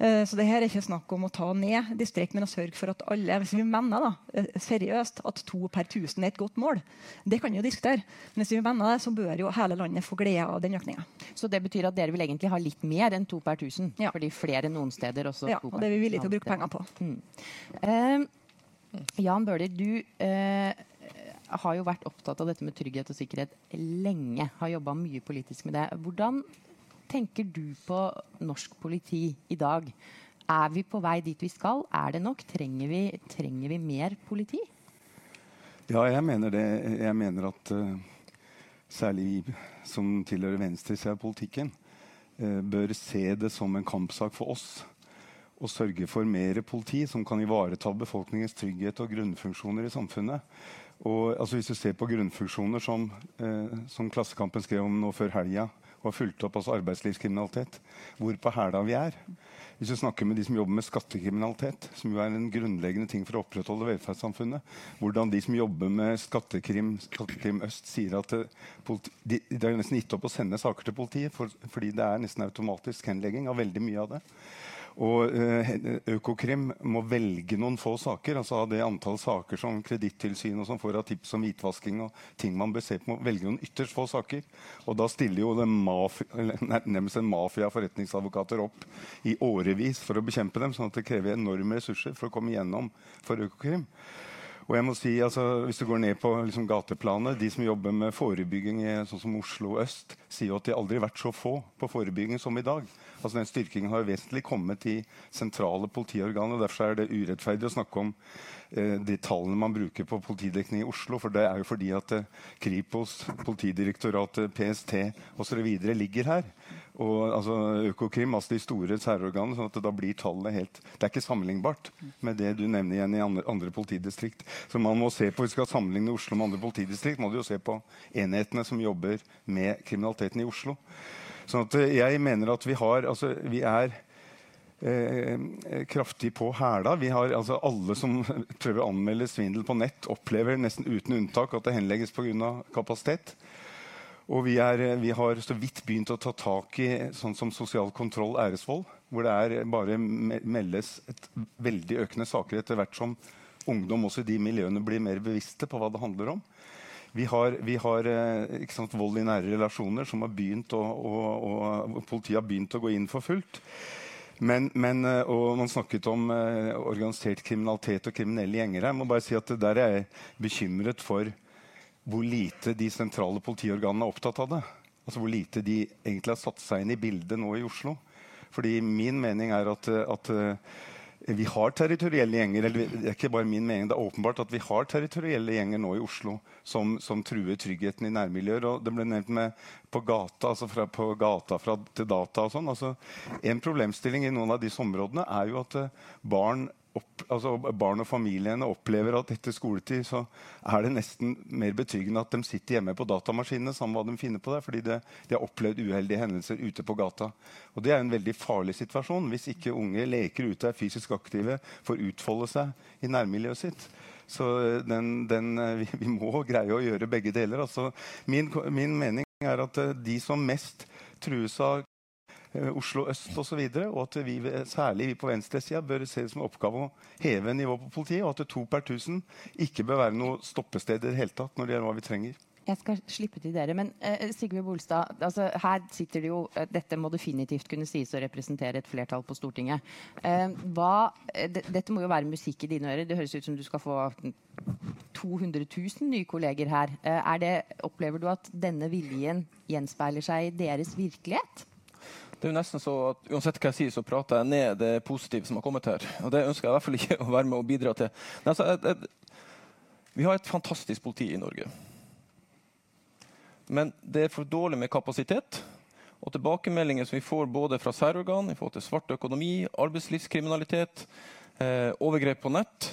eh, så det her er ikke snakk om å ta ned distrikt, men å sørge for at alle Hvis vi mener da, eh, seriøst at to per tusen er et godt mål, det kan vi jo diskutere. Men hvis vi mener det, så bør jo hele landet få glede av den økninga. Så det betyr at dere vil egentlig ha litt mer enn to per tusen? Ja. Fordi flere noen steder også Ja, og det er vi villige til å bruke penger på. Mm. Uh, Jan Bøhler, du uh, har jo vært opptatt av dette med trygghet og sikkerhet lenge. Har jobba mye politisk med det. Hvordan tenker du på norsk politi i dag? Er vi på vei dit vi skal? Er det nok? Trenger vi, trenger vi mer politi? Ja, jeg mener det. Jeg mener at uh, særlig vi som tilhører venstresida av politikken, uh, bør se det som en kampsak for oss å sørge for mer politi som kan ivareta befolkningens trygghet og grunnfunksjoner i samfunnet. Og, altså, hvis du ser på grunnfunksjoner som, eh, som Klassekampen skrev om nå før helga, og fulgt opp også arbeidslivskriminalitet, hvor på hæla vi er. Hvis du snakker med de som jobber med skattekriminalitet, som jo er en grunnleggende ting for å opprettholde velferdssamfunnet, hvordan de som jobber med skattekrim, skattekrim øst, sier at eh, politi, de, de har nesten gitt opp å sende saker til politiet for, fordi det er nesten automatisk henlegging av veldig mye av det. Og eh, Økokrim må velge noen få saker. altså Av det antall saker som Kredittilsynet får av tips om hvitvasking og ting man bør se på, må velge noen ytterst få saker. Og da stiller jo nærmest en mafia forretningsadvokater opp i årevis for å bekjempe dem. sånn at det krever enorme ressurser for å komme igjennom for Økokrim. Og jeg må si, altså, Hvis du går ned på liksom, gateplanet, de som jobber med forebygging i sånn som Oslo øst, sier jo at de aldri har vært så få på forebygging som i dag. Altså den Styrkingen har vesentlig kommet i sentrale politiorganer. Derfor er det urettferdig å snakke om eh, de tallene man bruker på politidekning i Oslo. For det er jo fordi at eh, Kripos, Politidirektoratet, PST osv. ligger her. Og altså, Økokrim, altså de store særorganene. sånn at da blir tallet helt Det er ikke sammenlignbart med det du nevner igjen i andre, andre politidistrikt. Så man må se på, Hvis vi skal sammenligne Oslo med andre politidistrikt, må du jo se på enhetene som jobber med kriminaliteten i Oslo. Sånn at eh, jeg mener at vi har altså, Vi er eh, kraftig på hæla. Altså, alle som prøver å anmelde svindel på nett, opplever nesten uten unntak at det henlegges pga. kapasitet. Og vi, er, eh, vi, har så vidt begynt å ta tak i sånn som sosial kontroll, æresvold. Hvor det er bare meldes et veldig økende saker etter hvert som ungdom også i de miljøene blir mer bevisste på hva det handler om. Vi har, vi har eh, sant, vold i nære relasjoner, som har begynt å, å, å, politiet har begynt å gå inn for fullt. Men, men, eh, og man snakket om organisert kriminalitet og kriminelle gjenger. Jeg må bare si at Der er jeg bekymret for hvor lite de sentrale politiorganene er opptatt av det. Altså Hvor lite de egentlig har satt seg inn i bildet nå i Oslo. Fordi min mening er at, at vi har territorielle gjenger. eller det er ikke bare min mening, det er åpenbart at vi har territorielle gjenger nå i Oslo som, som truer tryggheten i nærmiljøer. og Det ble nevnt med på gata, altså fra, på gata fra, til data og sånn. Altså, en problemstilling i noen av disse områdene er jo at uh, barn opp, altså barn og familiene opplever at etter skoletid så er det nesten mer betryggende at de sitter hjemme på datamaskinene sammen med hva de finner på der, fordi det, de har opplevd uheldige hendelser ute på gata. Og Det er en veldig farlig situasjon hvis ikke unge leker ute, er fysisk aktive, får utfolde seg i nærmiljøet sitt. Så eh, den, den, eh, vi, vi, må greie å gjøre begge deler. Altså, min, min mening er at eh, de som mest trues av Oslo øst osv. Og, så og at vi, særlig vi på venstresida bør se det som en oppgave å heve nivået på politiet. Og at to per tusen ikke bør være noe stoppested i det hele tatt når det gjelder hva vi trenger. Jeg skal slippe til dere. Men uh, Sigve Bolstad, altså, her sitter det jo uh, Dette må definitivt kunne sies å representere et flertall på Stortinget. Uh, hva, dette må jo være musikk i dine ører. Det høres ut som du skal få 200 000 nye kolleger her. Det, opplever du at denne viljen gjenspeiler seg i deres virkelighet? Det er jo nesten så at Uansett hva jeg sier, så prater jeg ned det positive som har kommet her. Og Det ønsker jeg i hvert fall ikke å være med og bidra til. Altså, jeg, jeg, vi har et fantastisk politi i Norge. Men det er for dårlig med kapasitet. Og tilbakemeldinger som vi får både fra særorgan i forhold til svart økonomi, arbeidslivskriminalitet, eh, overgrep på nett.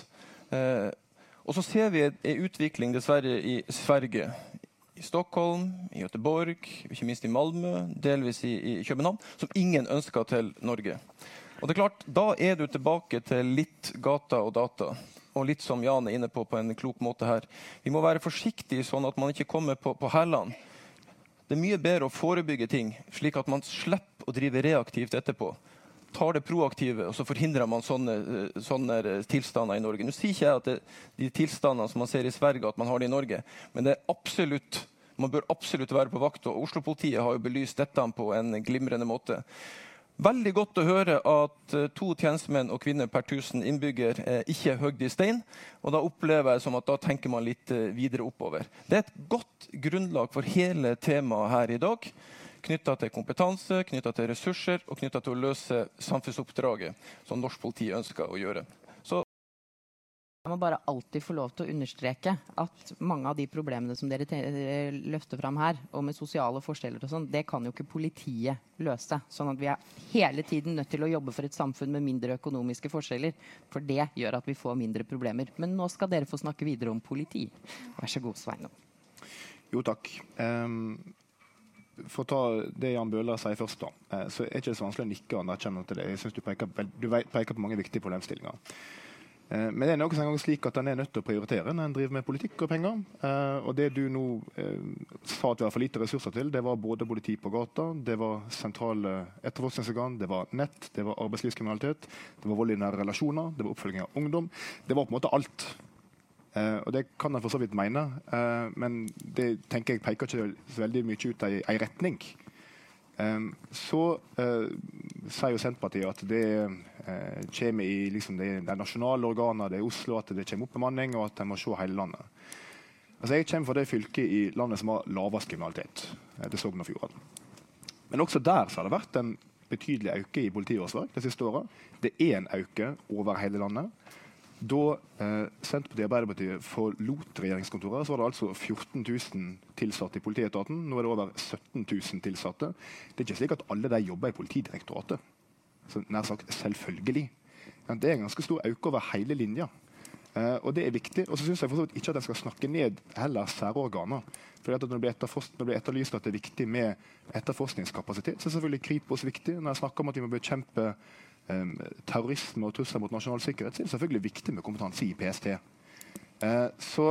Eh, og så ser vi en utvikling dessverre i Sverige i Stockholm, i Göteborg, ikke minst i Malmö, delvis i, i, København, som ingen ønsker til Norge. Og det er klart, Da er du tilbake til litt gata og data. Og litt som Jan er inne på på en klok måte her. Vi må være forsiktige sånn at man ikke kommer på, på hælene. Det er mye bedre å forebygge ting, slik at man slipper å drive reaktivt etterpå tar det proaktive, og så forhindrer man sånne, eh, sånne, tilstander i Norge. Nå sier ikke jeg at det, de tilstandene som man ser i Sverige, at man har det i Norge, men det er absolutt, man bør absolutt være på vakt. og Oslo-politiet har jo belyst dette på en glimrende måte. Veldig godt å høre at uh, to tjenestemenn og kvinner per 1000 innbygger ikke er høgd i stein. og Da opplever jeg som at da tenker man litt videre oppover. Det er et godt grunnlag for hele temaet her i dag. Knytta til kompetanse, knytta til ressurser og knytta til å løse samfunnsoppdraget som norsk politi ønsker å gjøre. Jeg må bare alltid få lov til å understreke at mange av de problemene som dere løfter fram her, og med sosiale forskjeller og sånn, det kan jo ikke politiet løse. Sånn at vi er hele tiden nødt til å jobbe for et samfunn med mindre økonomiske forskjeller. For det gjør at vi får mindre problemer. Men nå skal dere få snakke videre om politi. Vær så god, Sveinung. Jo, takk. Um, for å ta det Jan Bøhler sier først, da, uh, så er det ikke så vanskelig å nikke anerkjennende til det. Jeg synes du peker, du peker på mange viktige problemstillinger. Eh, men det er nok en gang slik at en er nødt til å prioritere når en driver med politikk og penger. Eh, og det du nå eh, sa at vi har for lite ressurser til, det var både politi på gata, det var sentrale etterforskningsorgan, det var nett, det var arbeidslivskriminalitet, det var vold i nære relasjoner, det var oppfølging av ungdom. Det var på en måte alt. Og det kan en for så vidt mene, men det tenker jeg peker ikke så veldig mye ut i ei retning. så sier jo Senterpartiet at det uh, kommer i liksom, de, de nasjonale organene, det er Oslo, at det kommer oppbemanning, og at en må se hele landet. Altså, jeg kommer fra det fylket i landet som har lavest kriminalitet, til Sogn og Fjordane. Men også der har det vært en betydelig økning i politiårsverk de siste åra. Det er en økning over hele landet. Da eh, Senterpartiet og Arbeiderpartiet forlot regjeringskontoret, så var det altså 14 000 tilsatte i politietaten. Nå er det over 17 000 tilsatte. Det er ikke slik at alle de jobber i Politidirektoratet så nær sagt selvfølgelig. Det er en ganske stor økning over hele linja. Uh, og det er viktig. Og så syns jeg ikke at en skal snakke ned heller særorganer. For når det, når det blir etterlyst at det er viktig med etterforskningskapasitet, så er selvfølgelig Kripos viktig. Når jeg snakker om at vi må bekjempe terrorisme og trusler mot nasjonal sikkerhet, så er det selvfølgelig viktig med kompetanse i PST. Eh, så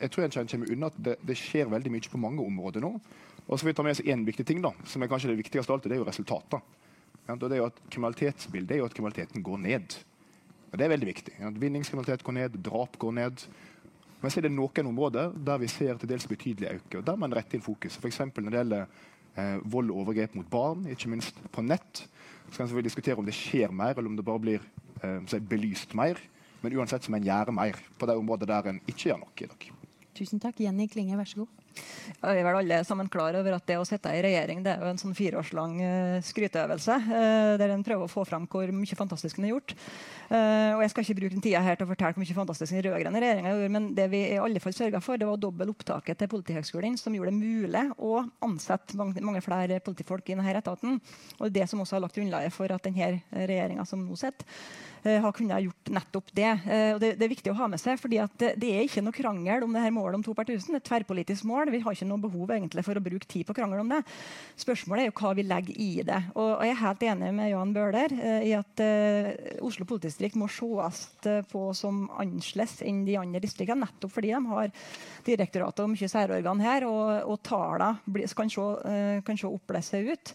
jeg tror en kommer unna at det, det, skjer veldig mye på mange områder nå. Og så vil vi ta med oss én viktig ting, da, som er kanskje det viktigste av alt, det er jo resultater. Og det er jo at kriminalitetsbildet er jo at kriminaliteten går ned. Og Det er veldig viktig. at vinningskriminalitet går ned, drap går ned. Men så er det noen områder der vi ser til dels betydelig økning. og Der må en rette inn fokus. F.eks. når det gjelder eh, vold og overgrep mot barn, ikke minst på nett. Så kan vi diskutere om det skjer mer, eller om det bare blir eh, belyst mer. Men uansett så må en gjøre mer på de områdene der en ikke gjør noe i dag. Tusen takk. Jenny Klinge, vær så god. Vi er vel alle sammen klar over at det å sitte i regjering det er jo en sånn fireårslang uh, skryteøvelse. Uh, der en prøver å få fram hvor mye fantastisk en har gjort. Uh, og Jeg skal ikke bruke den tida her til å fortelle hvor mye fantastisk den rød-grønne regjeringa gjorde, men det vi i alle fall sørga for, det var dobbel opptaket til Politihøgskolen, som gjorde det mulig å ansette mange, flere politifolk i denne etaten. Og det som også har lagt grunnlaget for at denne regjeringa som nå sitter, Eh, har kunnet gjort nettopp det. Eh, og det, det, er viktig å ha med seg, fordi det, er ikke noe krangel om det her målet om to per tusen. Det er et tverrpolitisk mål. Vi har ikke noe behov egentlig for å bruke tid på krangel om det. Spørsmålet er jo hva vi legger i det. Og, og jeg er helt enig med Jan Bøhler uh, i at Oslo politidistrikt må ses på som annerledes enn de andre distriktene, nettopp fordi de har direktoratet og mye særorgan her, og, og tallene kan se, kan se ut.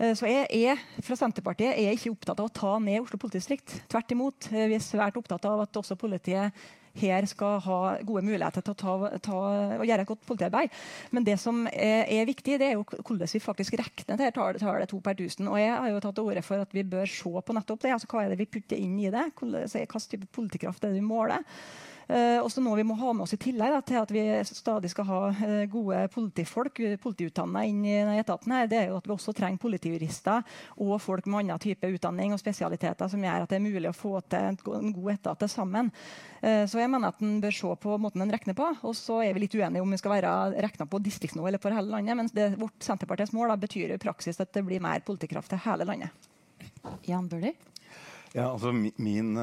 Eh, så jeg er fra Senterpartiet er ikke opptatt av å ta ned Oslo politidistrikt. Tvert imot. Eh, vi er svært opptatt av at også politiet her skal ha gode muligheter til å ta, ta, gjøre et godt politiarbeid. Men det som er, er, viktig, det er jo hvordan vi faktisk regner det tallet, tallet to per tusen. Og jeg har jo tatt til orde for at vi bør se på nettopp det. altså Hva er det vi putter inn i det? Hvilken type politikraft er det vi måler? Uh, også noe vi må ha med oss i tillegg da, til at vi stadig skal ha uh, gode politifolk politiutdanna inn i etaten. her, det er jo at Vi også trenger politijurister og folk med annen type utdanning og spesialiteter som gjør at det er mulig å få til en, god etat sammen. Eh, så jeg mener at en bør se på måten en regner på. Og så er vi litt uenige om vi skal være regna på distriktsnivå eller for hele landet. Men det, vårt Senterpartiets mål da, betyr i praksis at det blir mer politikraft til hele landet. Jan Bøhler? Ja, altså min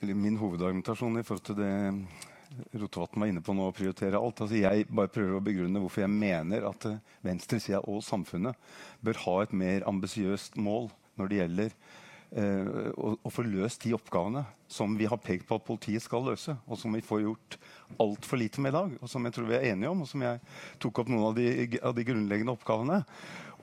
min hovedargumentasjon i forhold til det Rotevatn var inne på nå, å prioritere alt. Altså jeg bare prøver å begrunne hvorfor jeg mener at uh, venstresida og samfunnet bør ha et mer ambisiøst mål når det gjelder eh, å, å, få løst de oppgavene som vi har pekt på at politiet skal løse, og som vi får gjort altfor lite med i dag, og som jeg tror vi er enige om, og som jeg tok opp noen av de, av de grunnleggende oppgavene.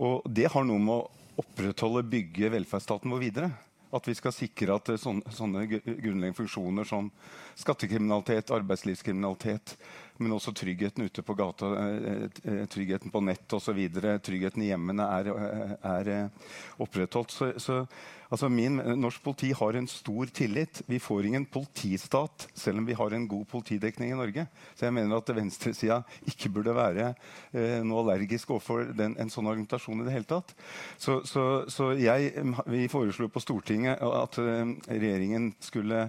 Og det har noe med å opprettholde, bygge velferdsstaten vår videre. At vi skal sikre at sånne, sånne grunnleggende funksjoner som skattekriminalitet, arbeidslivskriminalitet, men også tryggheten ute på gata, tryggheten på nett osv. Tryggheten i hjemmene er, er opprettholdt. Så, så altså min, norsk politi har en stor tillit. Vi får ingen politistat selv om vi har en god politidekning i Norge. Så jeg mener at venstresida ikke burde være eh, noe allergisk overfor den, en sånn argumentasjon i det hele tatt. Så, så, jeg, vi foreslo på Stortinget at regjeringen skulle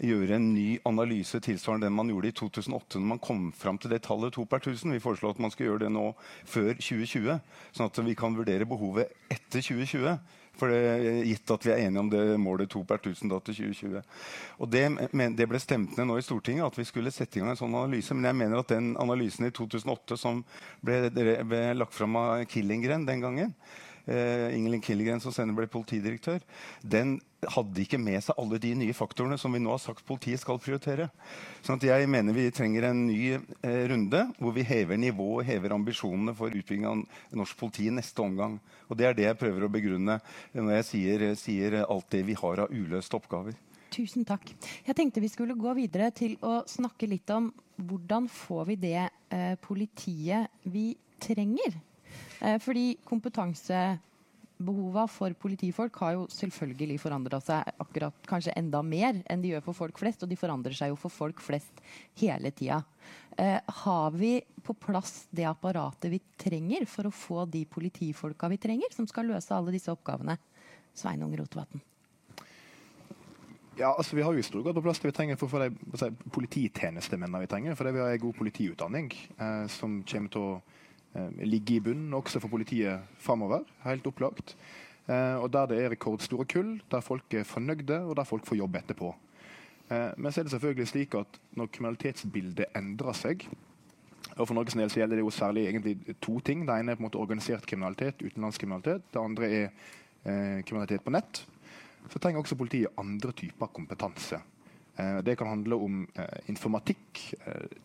gjøre en ny analyse tilsvarende den man gjorde i 2008 når man kom fram til det tallet to per tusen. Vi foreslår at man skal gjøre det nå før 2020, sånn at vi kan vurdere behovet etter 2020. For det, gitt at vi er enige om det målet to per tusen da til 2020. Og det, men, det, ble stemt ned nå i Stortinget at vi skulle sette i gang en sånn analyse. Men jeg mener at den analysen i 2008 som ble, ble lagt fram av Killingren den gangen, Ingelin Killegren som senere ble politidirektør, den hadde ikke med seg alle de nye faktorene som vi nå har sagt politiet skal prioritere. Sånn jeg mener vi trenger en ny eh, runde hvor vi hever nivået og hever ambisjonene for utbygging av norsk politi i neste omgang. Og Det er det jeg prøver å begrunne når jeg sier, sier alt det vi har av uløste oppgaver. Tusen takk. Jeg tenkte vi skulle gå videre til å snakke litt om hvordan får vi det eh, politiet vi trenger. Eh, fordi kompetansebehova for politifolk har jo selvfølgelig forandra seg akkurat kanskje enda mer enn de gjør for folk flest, og de forandrer seg jo for folk flest hele tida. Eh, har vi på plass det apparatet vi trenger for å få de politifolka vi trenger, som skal løse alle disse oppgavene? Sveinung Rotevatn. Ja, altså Vi har jo i stor grad på plass det vi trenger for å få de si, polititjenestemennene vi trenger. Fordi vi har en god politiutdanning eh, som kommer til å ligge i bunnen også for politiet framover. Helt opplagt. Eh, og der det er rekordstore kull, der folk er fornøyde, og der folk får jobb etterpå. Eh, men så er det selvfølgelig slik at når kriminalitetsbildet endrer seg og For Norges del så gjelder det jo særlig egentlig to ting. Det ene er på en måte organisert kriminalitet, utenlandskriminalitet. Det andre er eh, kriminalitet på nett. Så trenger også politiet andre typer kompetanse. Eh, det kan handle om eh, informatikk,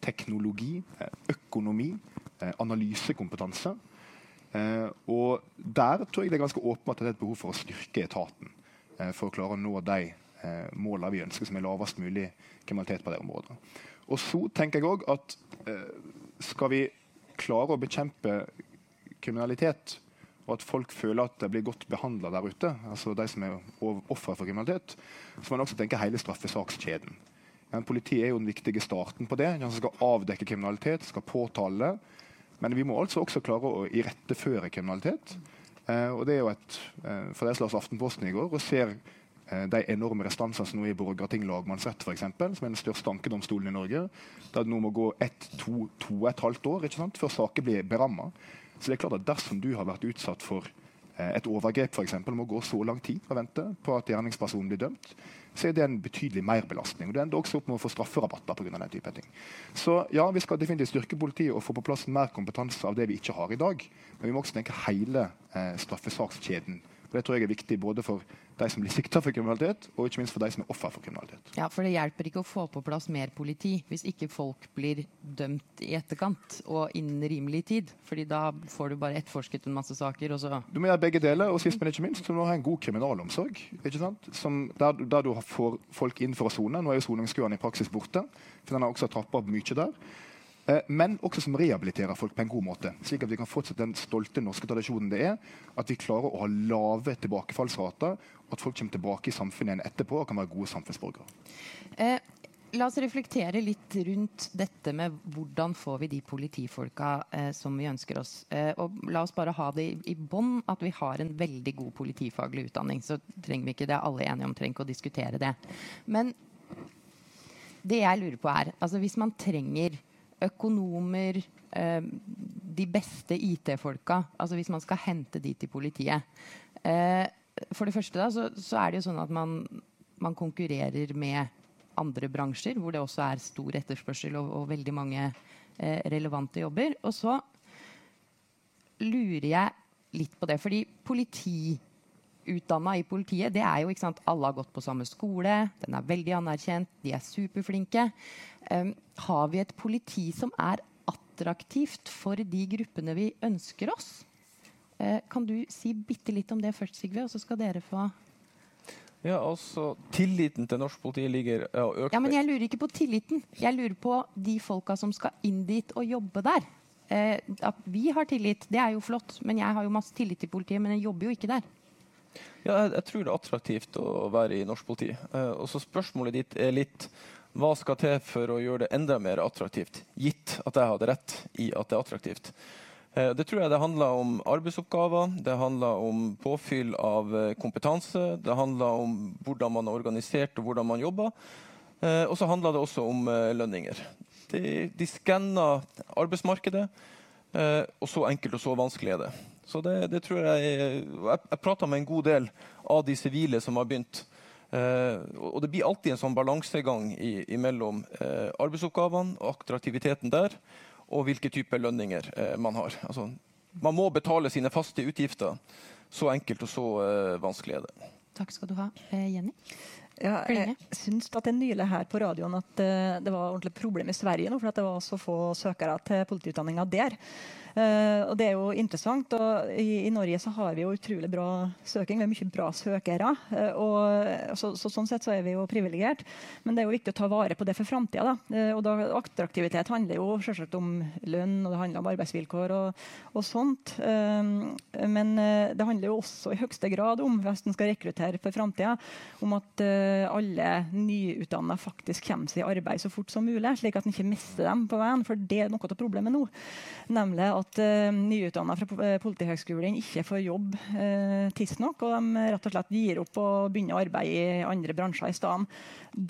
teknologi, økonomi, Eh, analysekompetanse. Eh, og Der tror jeg det er ganske åpenbart at det er et behov for å styrke etaten eh, for å klare å nå de målene vi ønsker, som er lavest mulig kriminalitet på det området. Og så tenker jeg òg at skal vi klare å bekjempe kriminalitet, og at folk føler at de blir godt behandla der ute, altså de som er ofre for kriminalitet, så må man også tenke hele straffesakskjeden. Ja, politiet er jo den viktige starten på det. De skal avdekke kriminalitet, skal påtale det. Men vi må altså også klare å iretteføre kriminalitet. Eh, og det er jo et, eh, for jeg leste Aftenposten i går og ser eh, de enorme restansene som nå er i Borgarting lagmannsrett, eksempel, som er den største ankedomstolen i Norge. Der det nå må gå ett, to, to og et halvt år ikke sant, før saker blir beramma. Så det er klart at dersom du har vært utsatt for eh, et overgrep, eksempel, må gå så lang tid å vente på at gjerningspersonen blir dømt, så er det en betydelig merbelastning. Det ender også opp med å få strafferabatter pga. den type ting. Så ja, vi skal definitivt styrke politiet og få på plass mer kompetanse av det vi ikke har i dag. Men vi må også tenke hele eh, straffesakskjeden Det tror jeg er viktig både for de som blir sikta for kriminalitet, og ikke minst for de som er offer for kriminalitet. Ja, for Det hjelper ikke å få på plass mer politi hvis ikke folk blir dømt i etterkant og innen rimelig tid. Fordi da får du bare etterforsket en masse saker. Og så du må gjøre begge deler, og sist, men ikke minst, du må ha en god kriminalomsorg. ikke sant? Som, der, der, du får folk inn for å sone. Nå er jo soningskøene i praksis borte, for den har også trappa opp mye der. Eh, men også som rehabiliterer folk på en god måte. Slik at vi kan fortsette den stolte norske tradisjonen det er at vi klarer å ha lave tilbakefallsrater, og at folk kommer tilbake i samfunnet igjen etterpå og kan være gode samfunnsborgere. Eh, la oss reflektere litt rundt dette med hvordan får vi de politifolka eh, som vi ønsker oss. Eh, og la oss bare ha det i, i bånn at vi har en veldig god politifaglig utdanning. Så trenger vi ikke det, alle er enige om, trenger ikke å diskutere det. Men det jeg lurer på er, altså hvis man trenger økonomer, eh, de beste IT-folka. Altså hvis man skal hente de til politiet. Eh, for det første da, så, så, er det jo sånn at man, man, konkurrerer med andre bransjer hvor det også er stor etterspørsel og, og veldig mange eh, relevante jobber. Og så lurer jeg litt på det, fordi politi utdanna i politiet, det er jo ikke sant, alle har gått på samme skole, den er veldig anerkjent, de er superflinke. Um, har vi et politi som er attraktivt for de gruppene vi ønsker oss? Uh, kan du si bitte litt om det først, Sigve, og så skal dere få Ja, altså Tilliten til norsk politi ligger ja, økt. Ja, men jeg lurer ikke på tilliten. Jeg lurer på de folka som skal inn dit og jobbe der. Eh, at vi har tillit, det er jo flott. Men jeg har jo masse tillit til politiet, men jeg jobber jo ikke der. Ja, jeg, jeg tror det er attraktivt å være i norsk politi. Eh, og så Spørsmålet ditt er litt hva skal til for å gjøre det enda mer attraktivt, gitt at jeg hadde rett i at det er attraktivt. Eh, det tror jeg det handler om arbeidsoppgaver, det handler om påfyll av eh, kompetanse, det handler om hvordan man er organisert og hvordan man jobber. Eh, og så handler det også om lønninger. De, de skanner arbeidsmarkedet, og så enkelt og så vanskelig er det. Så det, det tror Jeg Jeg, jeg prata med en god del av de sivile som har begynt. Eh, og Det blir alltid en sånn balansegang mellom eh, arbeidsoppgavene og attraktiviteten der, og hvilke typer lønninger eh, man har. Altså, man må betale sine faste utgifter. Så enkelt og så vanskelig er det. Takk skal du ha. Jenny? Ja, jeg syns at det nylig her på radioen at det var ordentlig problem i Sverige nå, for at det var så få søkere til politiutdanninga der. Uh, og Det er jo interessant. og i, i, Norge så har vi jo utrolig bra søking. Vi har mye bra søkere. Uh, og så, så, Sånn sett så er vi jo privilegert. Men det er jo viktig å ta vare på det for framtida. Og da, attraktivitet handler jo selvsagt om lønn og det handler om arbeidsvilkår og, og sånt. men det handler jo også i høyeste grad om hvis en skal rekruttere for framtida, om at alle nyutdanna faktisk kommer seg i arbeid så fort som mulig, slik at en ikke mister dem på veien. For det er noe av problemet nå. Nemlig at uh, nyutdanna fra eh, Politihøgskolen ikke får jobb uh, tidsnok, og de rett og slett gir opp og begynner å arbeide i andre bransjer i stedet.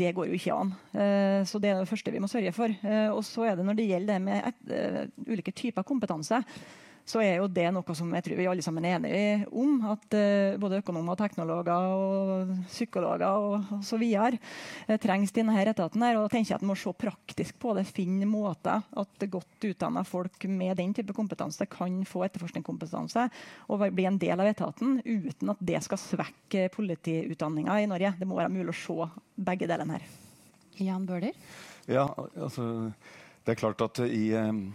Det går jo ikke an. Uh, så Det er det første vi må sørge for. Uh, og så er det Når det gjelder det med et, ulike typer kompetanse, så er jo det noe som jeg tror vi alle sammen er enige om. At uh, både økonomer, teknologer, og psykologer og osv. Uh, trengs i denne etaten. her, og da tenker jeg at En må se praktisk på det. Finne måter at godt utdanna folk med den type kompetanse kan få etterforskningskompetanse og bli en del av etaten, uten at det skal svekke politiutdanninga i Norge. Det må være mulig å se begge delene her. Jan Bøhler? Ja, altså, det er klart at i um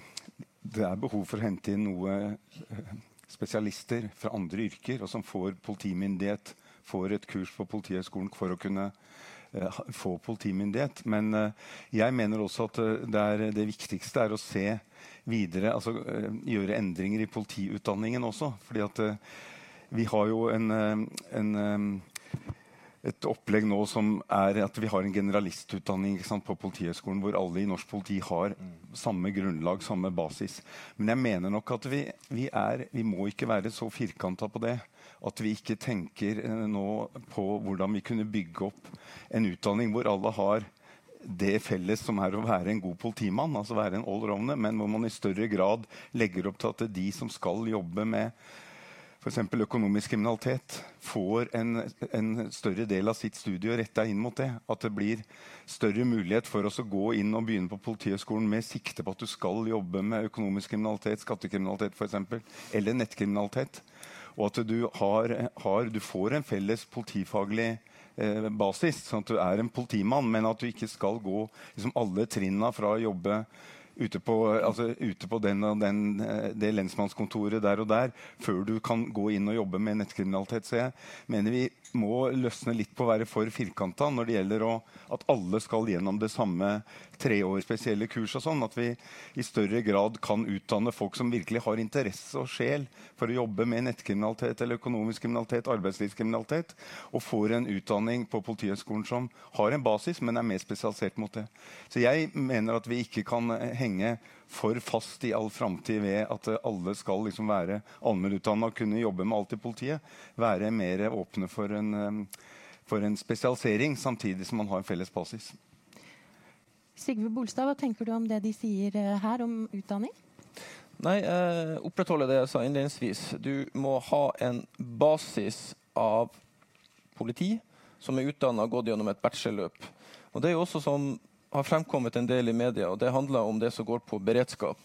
det er behov for å hente inn noe eh, spesialister fra andre yrker, og som får politimyndighet, får et kurs på Politihøgskolen for å kunne uh, få politimyndighet. Men uh, jeg mener også at det, er, det, viktigste er å se videre, altså uh, gjøre endringer i politiutdanningen også. fordi at vi har jo en, en et opplegg nå som er at vi har en generalistutdanning sant, på Politihøgskolen hvor alle i norsk politi har samme grunnlag, samme basis. Men jeg mener nok at vi, vi, er, vi må ikke være så firkanta på det. At vi ikke tenker eh, nå på hvordan vi kunne bygge opp en utdanning hvor alle har det felles som er å være en god politimann, altså være en allrounder, men hvor man i større grad legger opp til at de som skal jobbe med f.eks. økonomisk kriminalitet, får en, en, større del av sitt studie retta inn mot det. At det blir større mulighet for oss å gå inn og begynne på Politihøgskolen med sikte på at du skal jobbe med økonomisk kriminalitet, skattekriminalitet f.eks., eller nettkriminalitet. Og at du, har, har, du får en felles politifaglig eh, basis, sånn at du er en politimann, men at du ikke skal gå liksom, alle trinna fra å jobbe ute på, altså, ute på den og den, eh, det lensmannskontoret der og der før du kan gå inn og jobbe med nettkriminalitet. Så jeg mener vi må løsne litt på å være for firkanta når det gjelder å, at alle skal gjennom det samme tre år spesielle kurs. og sånn, At vi i større grad kan utdanne folk som virkelig har interesse og sjel for å jobbe med nettkriminalitet eller økonomisk kriminalitet, arbeidslivskriminalitet, og får en utdanning på Politihøgskolen som har en basis, men er mer spesialisert mot det. Så jeg mener at vi ikke kan henge for fast i all framtid ved at alle skal liksom være allmennutdanna og kunne jobbe med alt i politiet. Være mer åpne for en, for en spesialisering, samtidig som man har en felles basis. Sigve Bolstad, hva tenker du om det de sier eh, her om utdanning? Nei, eh, opprettholde det jeg sa innledningsvis. Du må ha en basis av politi som er utdanna og gått gjennom et bachelorløp. Og Det er jo også som har fremkommet en del i media, og det handler om det som går på beredskap.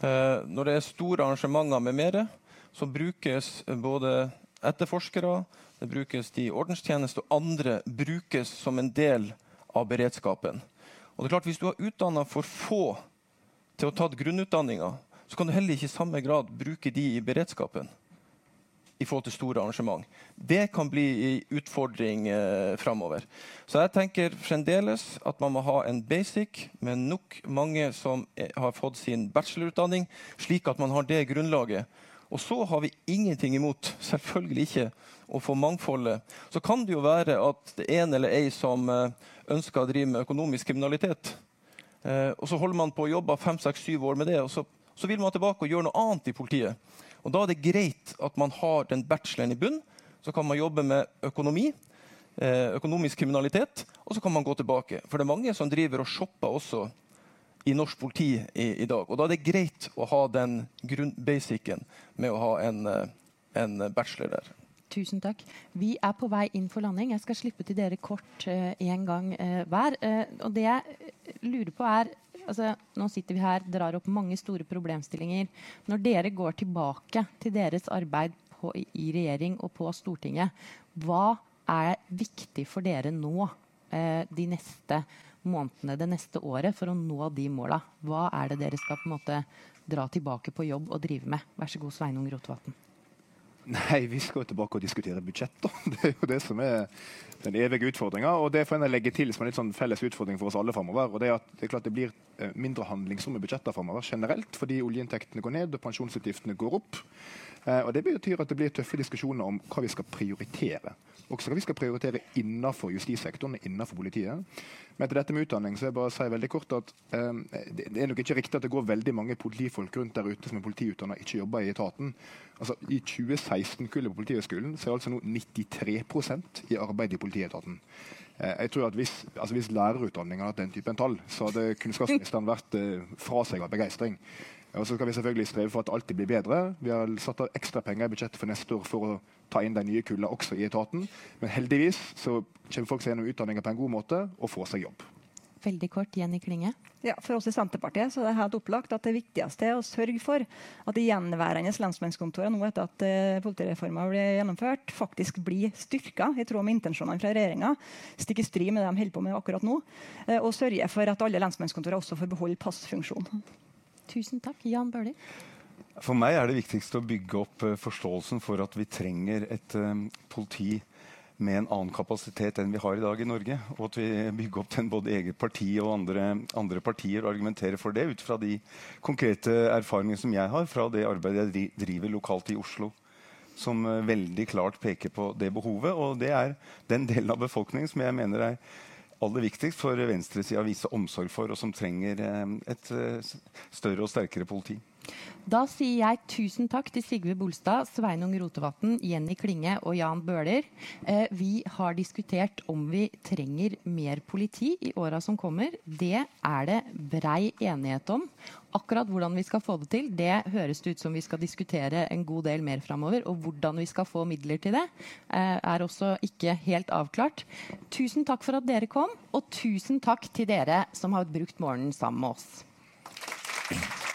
Eh, når det er store arrangementer med mere, så brukes både etterforskere, det brukes de ordenstjeneste og andre brukes som en del av beredskapen. Og det er klart, Hvis du har utdanna for få til å ta grunnutdanninga, så kan du heller ikke i samme grad bruke de i beredskapen. i forhold til store arrangement. Det kan bli en utfordring eh, framover. Så jeg tenker fremdeles at man må ha en basic med nok mange som er, har fått sin bachelorutdanning, slik at man har det grunnlaget. Og så har vi ingenting imot, selvfølgelig ikke, å få mangfoldet. Så kan det jo være at det er en eller ei som eh, ønsker å drive med økonomisk kriminalitet. Eh, og så holder man på å jobbe fem, seks, syv år med det, og så, så vil man tilbake og gjøre noe annet i politiet. Og Da er det greit at man har den bacheloren i bunn. Så kan man jobbe med økonomi, eh, økonomisk kriminalitet, og så kan man gå tilbake. For det er mange som driver og shopper også i norsk politi i, i dag. Og da er det greit å ha den basicen med å ha en, en bachelor der. Tusen takk. Vi er på vei inn for landing. Jeg skal slippe til dere kort én uh, gang uh, hver. Uh, og det jeg lurer på er altså, Nå sitter vi her, drar opp mange store problemstillinger. Når dere går tilbake til deres arbeid på, i regjering og på Stortinget, hva er viktig for dere nå eh, de neste månedene, det neste året, for å nå de måla? Hva er det dere skal på en måte dra tilbake på jobb og drive med? Vær så god, Sveinung Rotevatn. Nei, vi skal tilbake og diskutere budsjett. Det er jo det som er den evige utfordringa. Og det får en legge til som en litt sånn felles utfordring for oss alle framover. Og det er at det er klart det blir eh, mindre handlingsrom i budsjetter framover generelt, fordi oljeinntektene går ned og pensjonsutgiftene går opp. Eh, og Det betyr at det blir tøffe diskusjoner om hva vi skal prioritere. Også hva vi skal prioritere innenfor justissektoren innenfor politiet. Men til dette med utdanning så jeg bare si veldig kort at um, det, er nok ikke riktig at det går veldig mange politifolk rundt der ute som er politiutdanna ikke jobber i etaten. Altså, I 2016-kullet på Politihøgskolen så er altså nå 93 i arbeid i politietaten. Uh, jeg tror at Hvis, altså hvis lærerutdanninga hadde hatt den typen tall, så hadde kunnskapsministeren vært uh, fra seg av begeistring. Og så skal vi selvfølgelig streve for at det alltid blir bedre. Vi har satt av ekstra penger i budsjettet for neste år for å ta inn de nye kullene også i etaten. Men heldigvis så kommer folk seg gjennom utdanninga på en god måte og får seg jobb. Veldig kort, Jenny Klinge. Ja, For oss i Senterpartiet så er det helt opplagt at det viktigste er å sørge for at de gjenværende lensmannskontorene nå etter at uh, politireformen blir gjennomført, faktisk blir styrka i tråd med intensjonene fra regjeringa. Stikk i strid med det de holder på med akkurat nå. Uh, og sørge for at alle lensmannskontorer også får beholde passfunksjonen. Tusen takk. Jan Bøhler? For meg er det viktigste å bygge opp uh, forståelsen for at vi trenger et uh, politi med en annen kapasitet enn vi har i dag i Norge. Og at vi bygger opp den både eget parti og andre, andre partier og argumenterer for det ut fra de konkrete erfaringene som jeg har fra det arbeidet jeg driver lokalt i Oslo. Som uh, veldig klart peker på det behovet. Og det er den delen av befolkningen som jeg mener er aller viktigst for venstresida å vise omsorg for, og som trenger eh, et eh, større og sterkere politi. Da sier jeg tusen takk til Sigve Bolstad, Sveinung Rotevatn, Jenny Klinge og Jan Bøhler. Eh, vi har diskutert om vi trenger mer politi i åra som kommer. Det er det brei enighet om. Akkurat hvordan vi skal få det til, det høres det ut som vi skal diskutere en god del mer framover. Og hvordan vi skal få midler til det, eh, er også ikke helt avklart. Tusen takk for at dere kom, og tusen takk til dere som har brukt morgenen sammen med oss.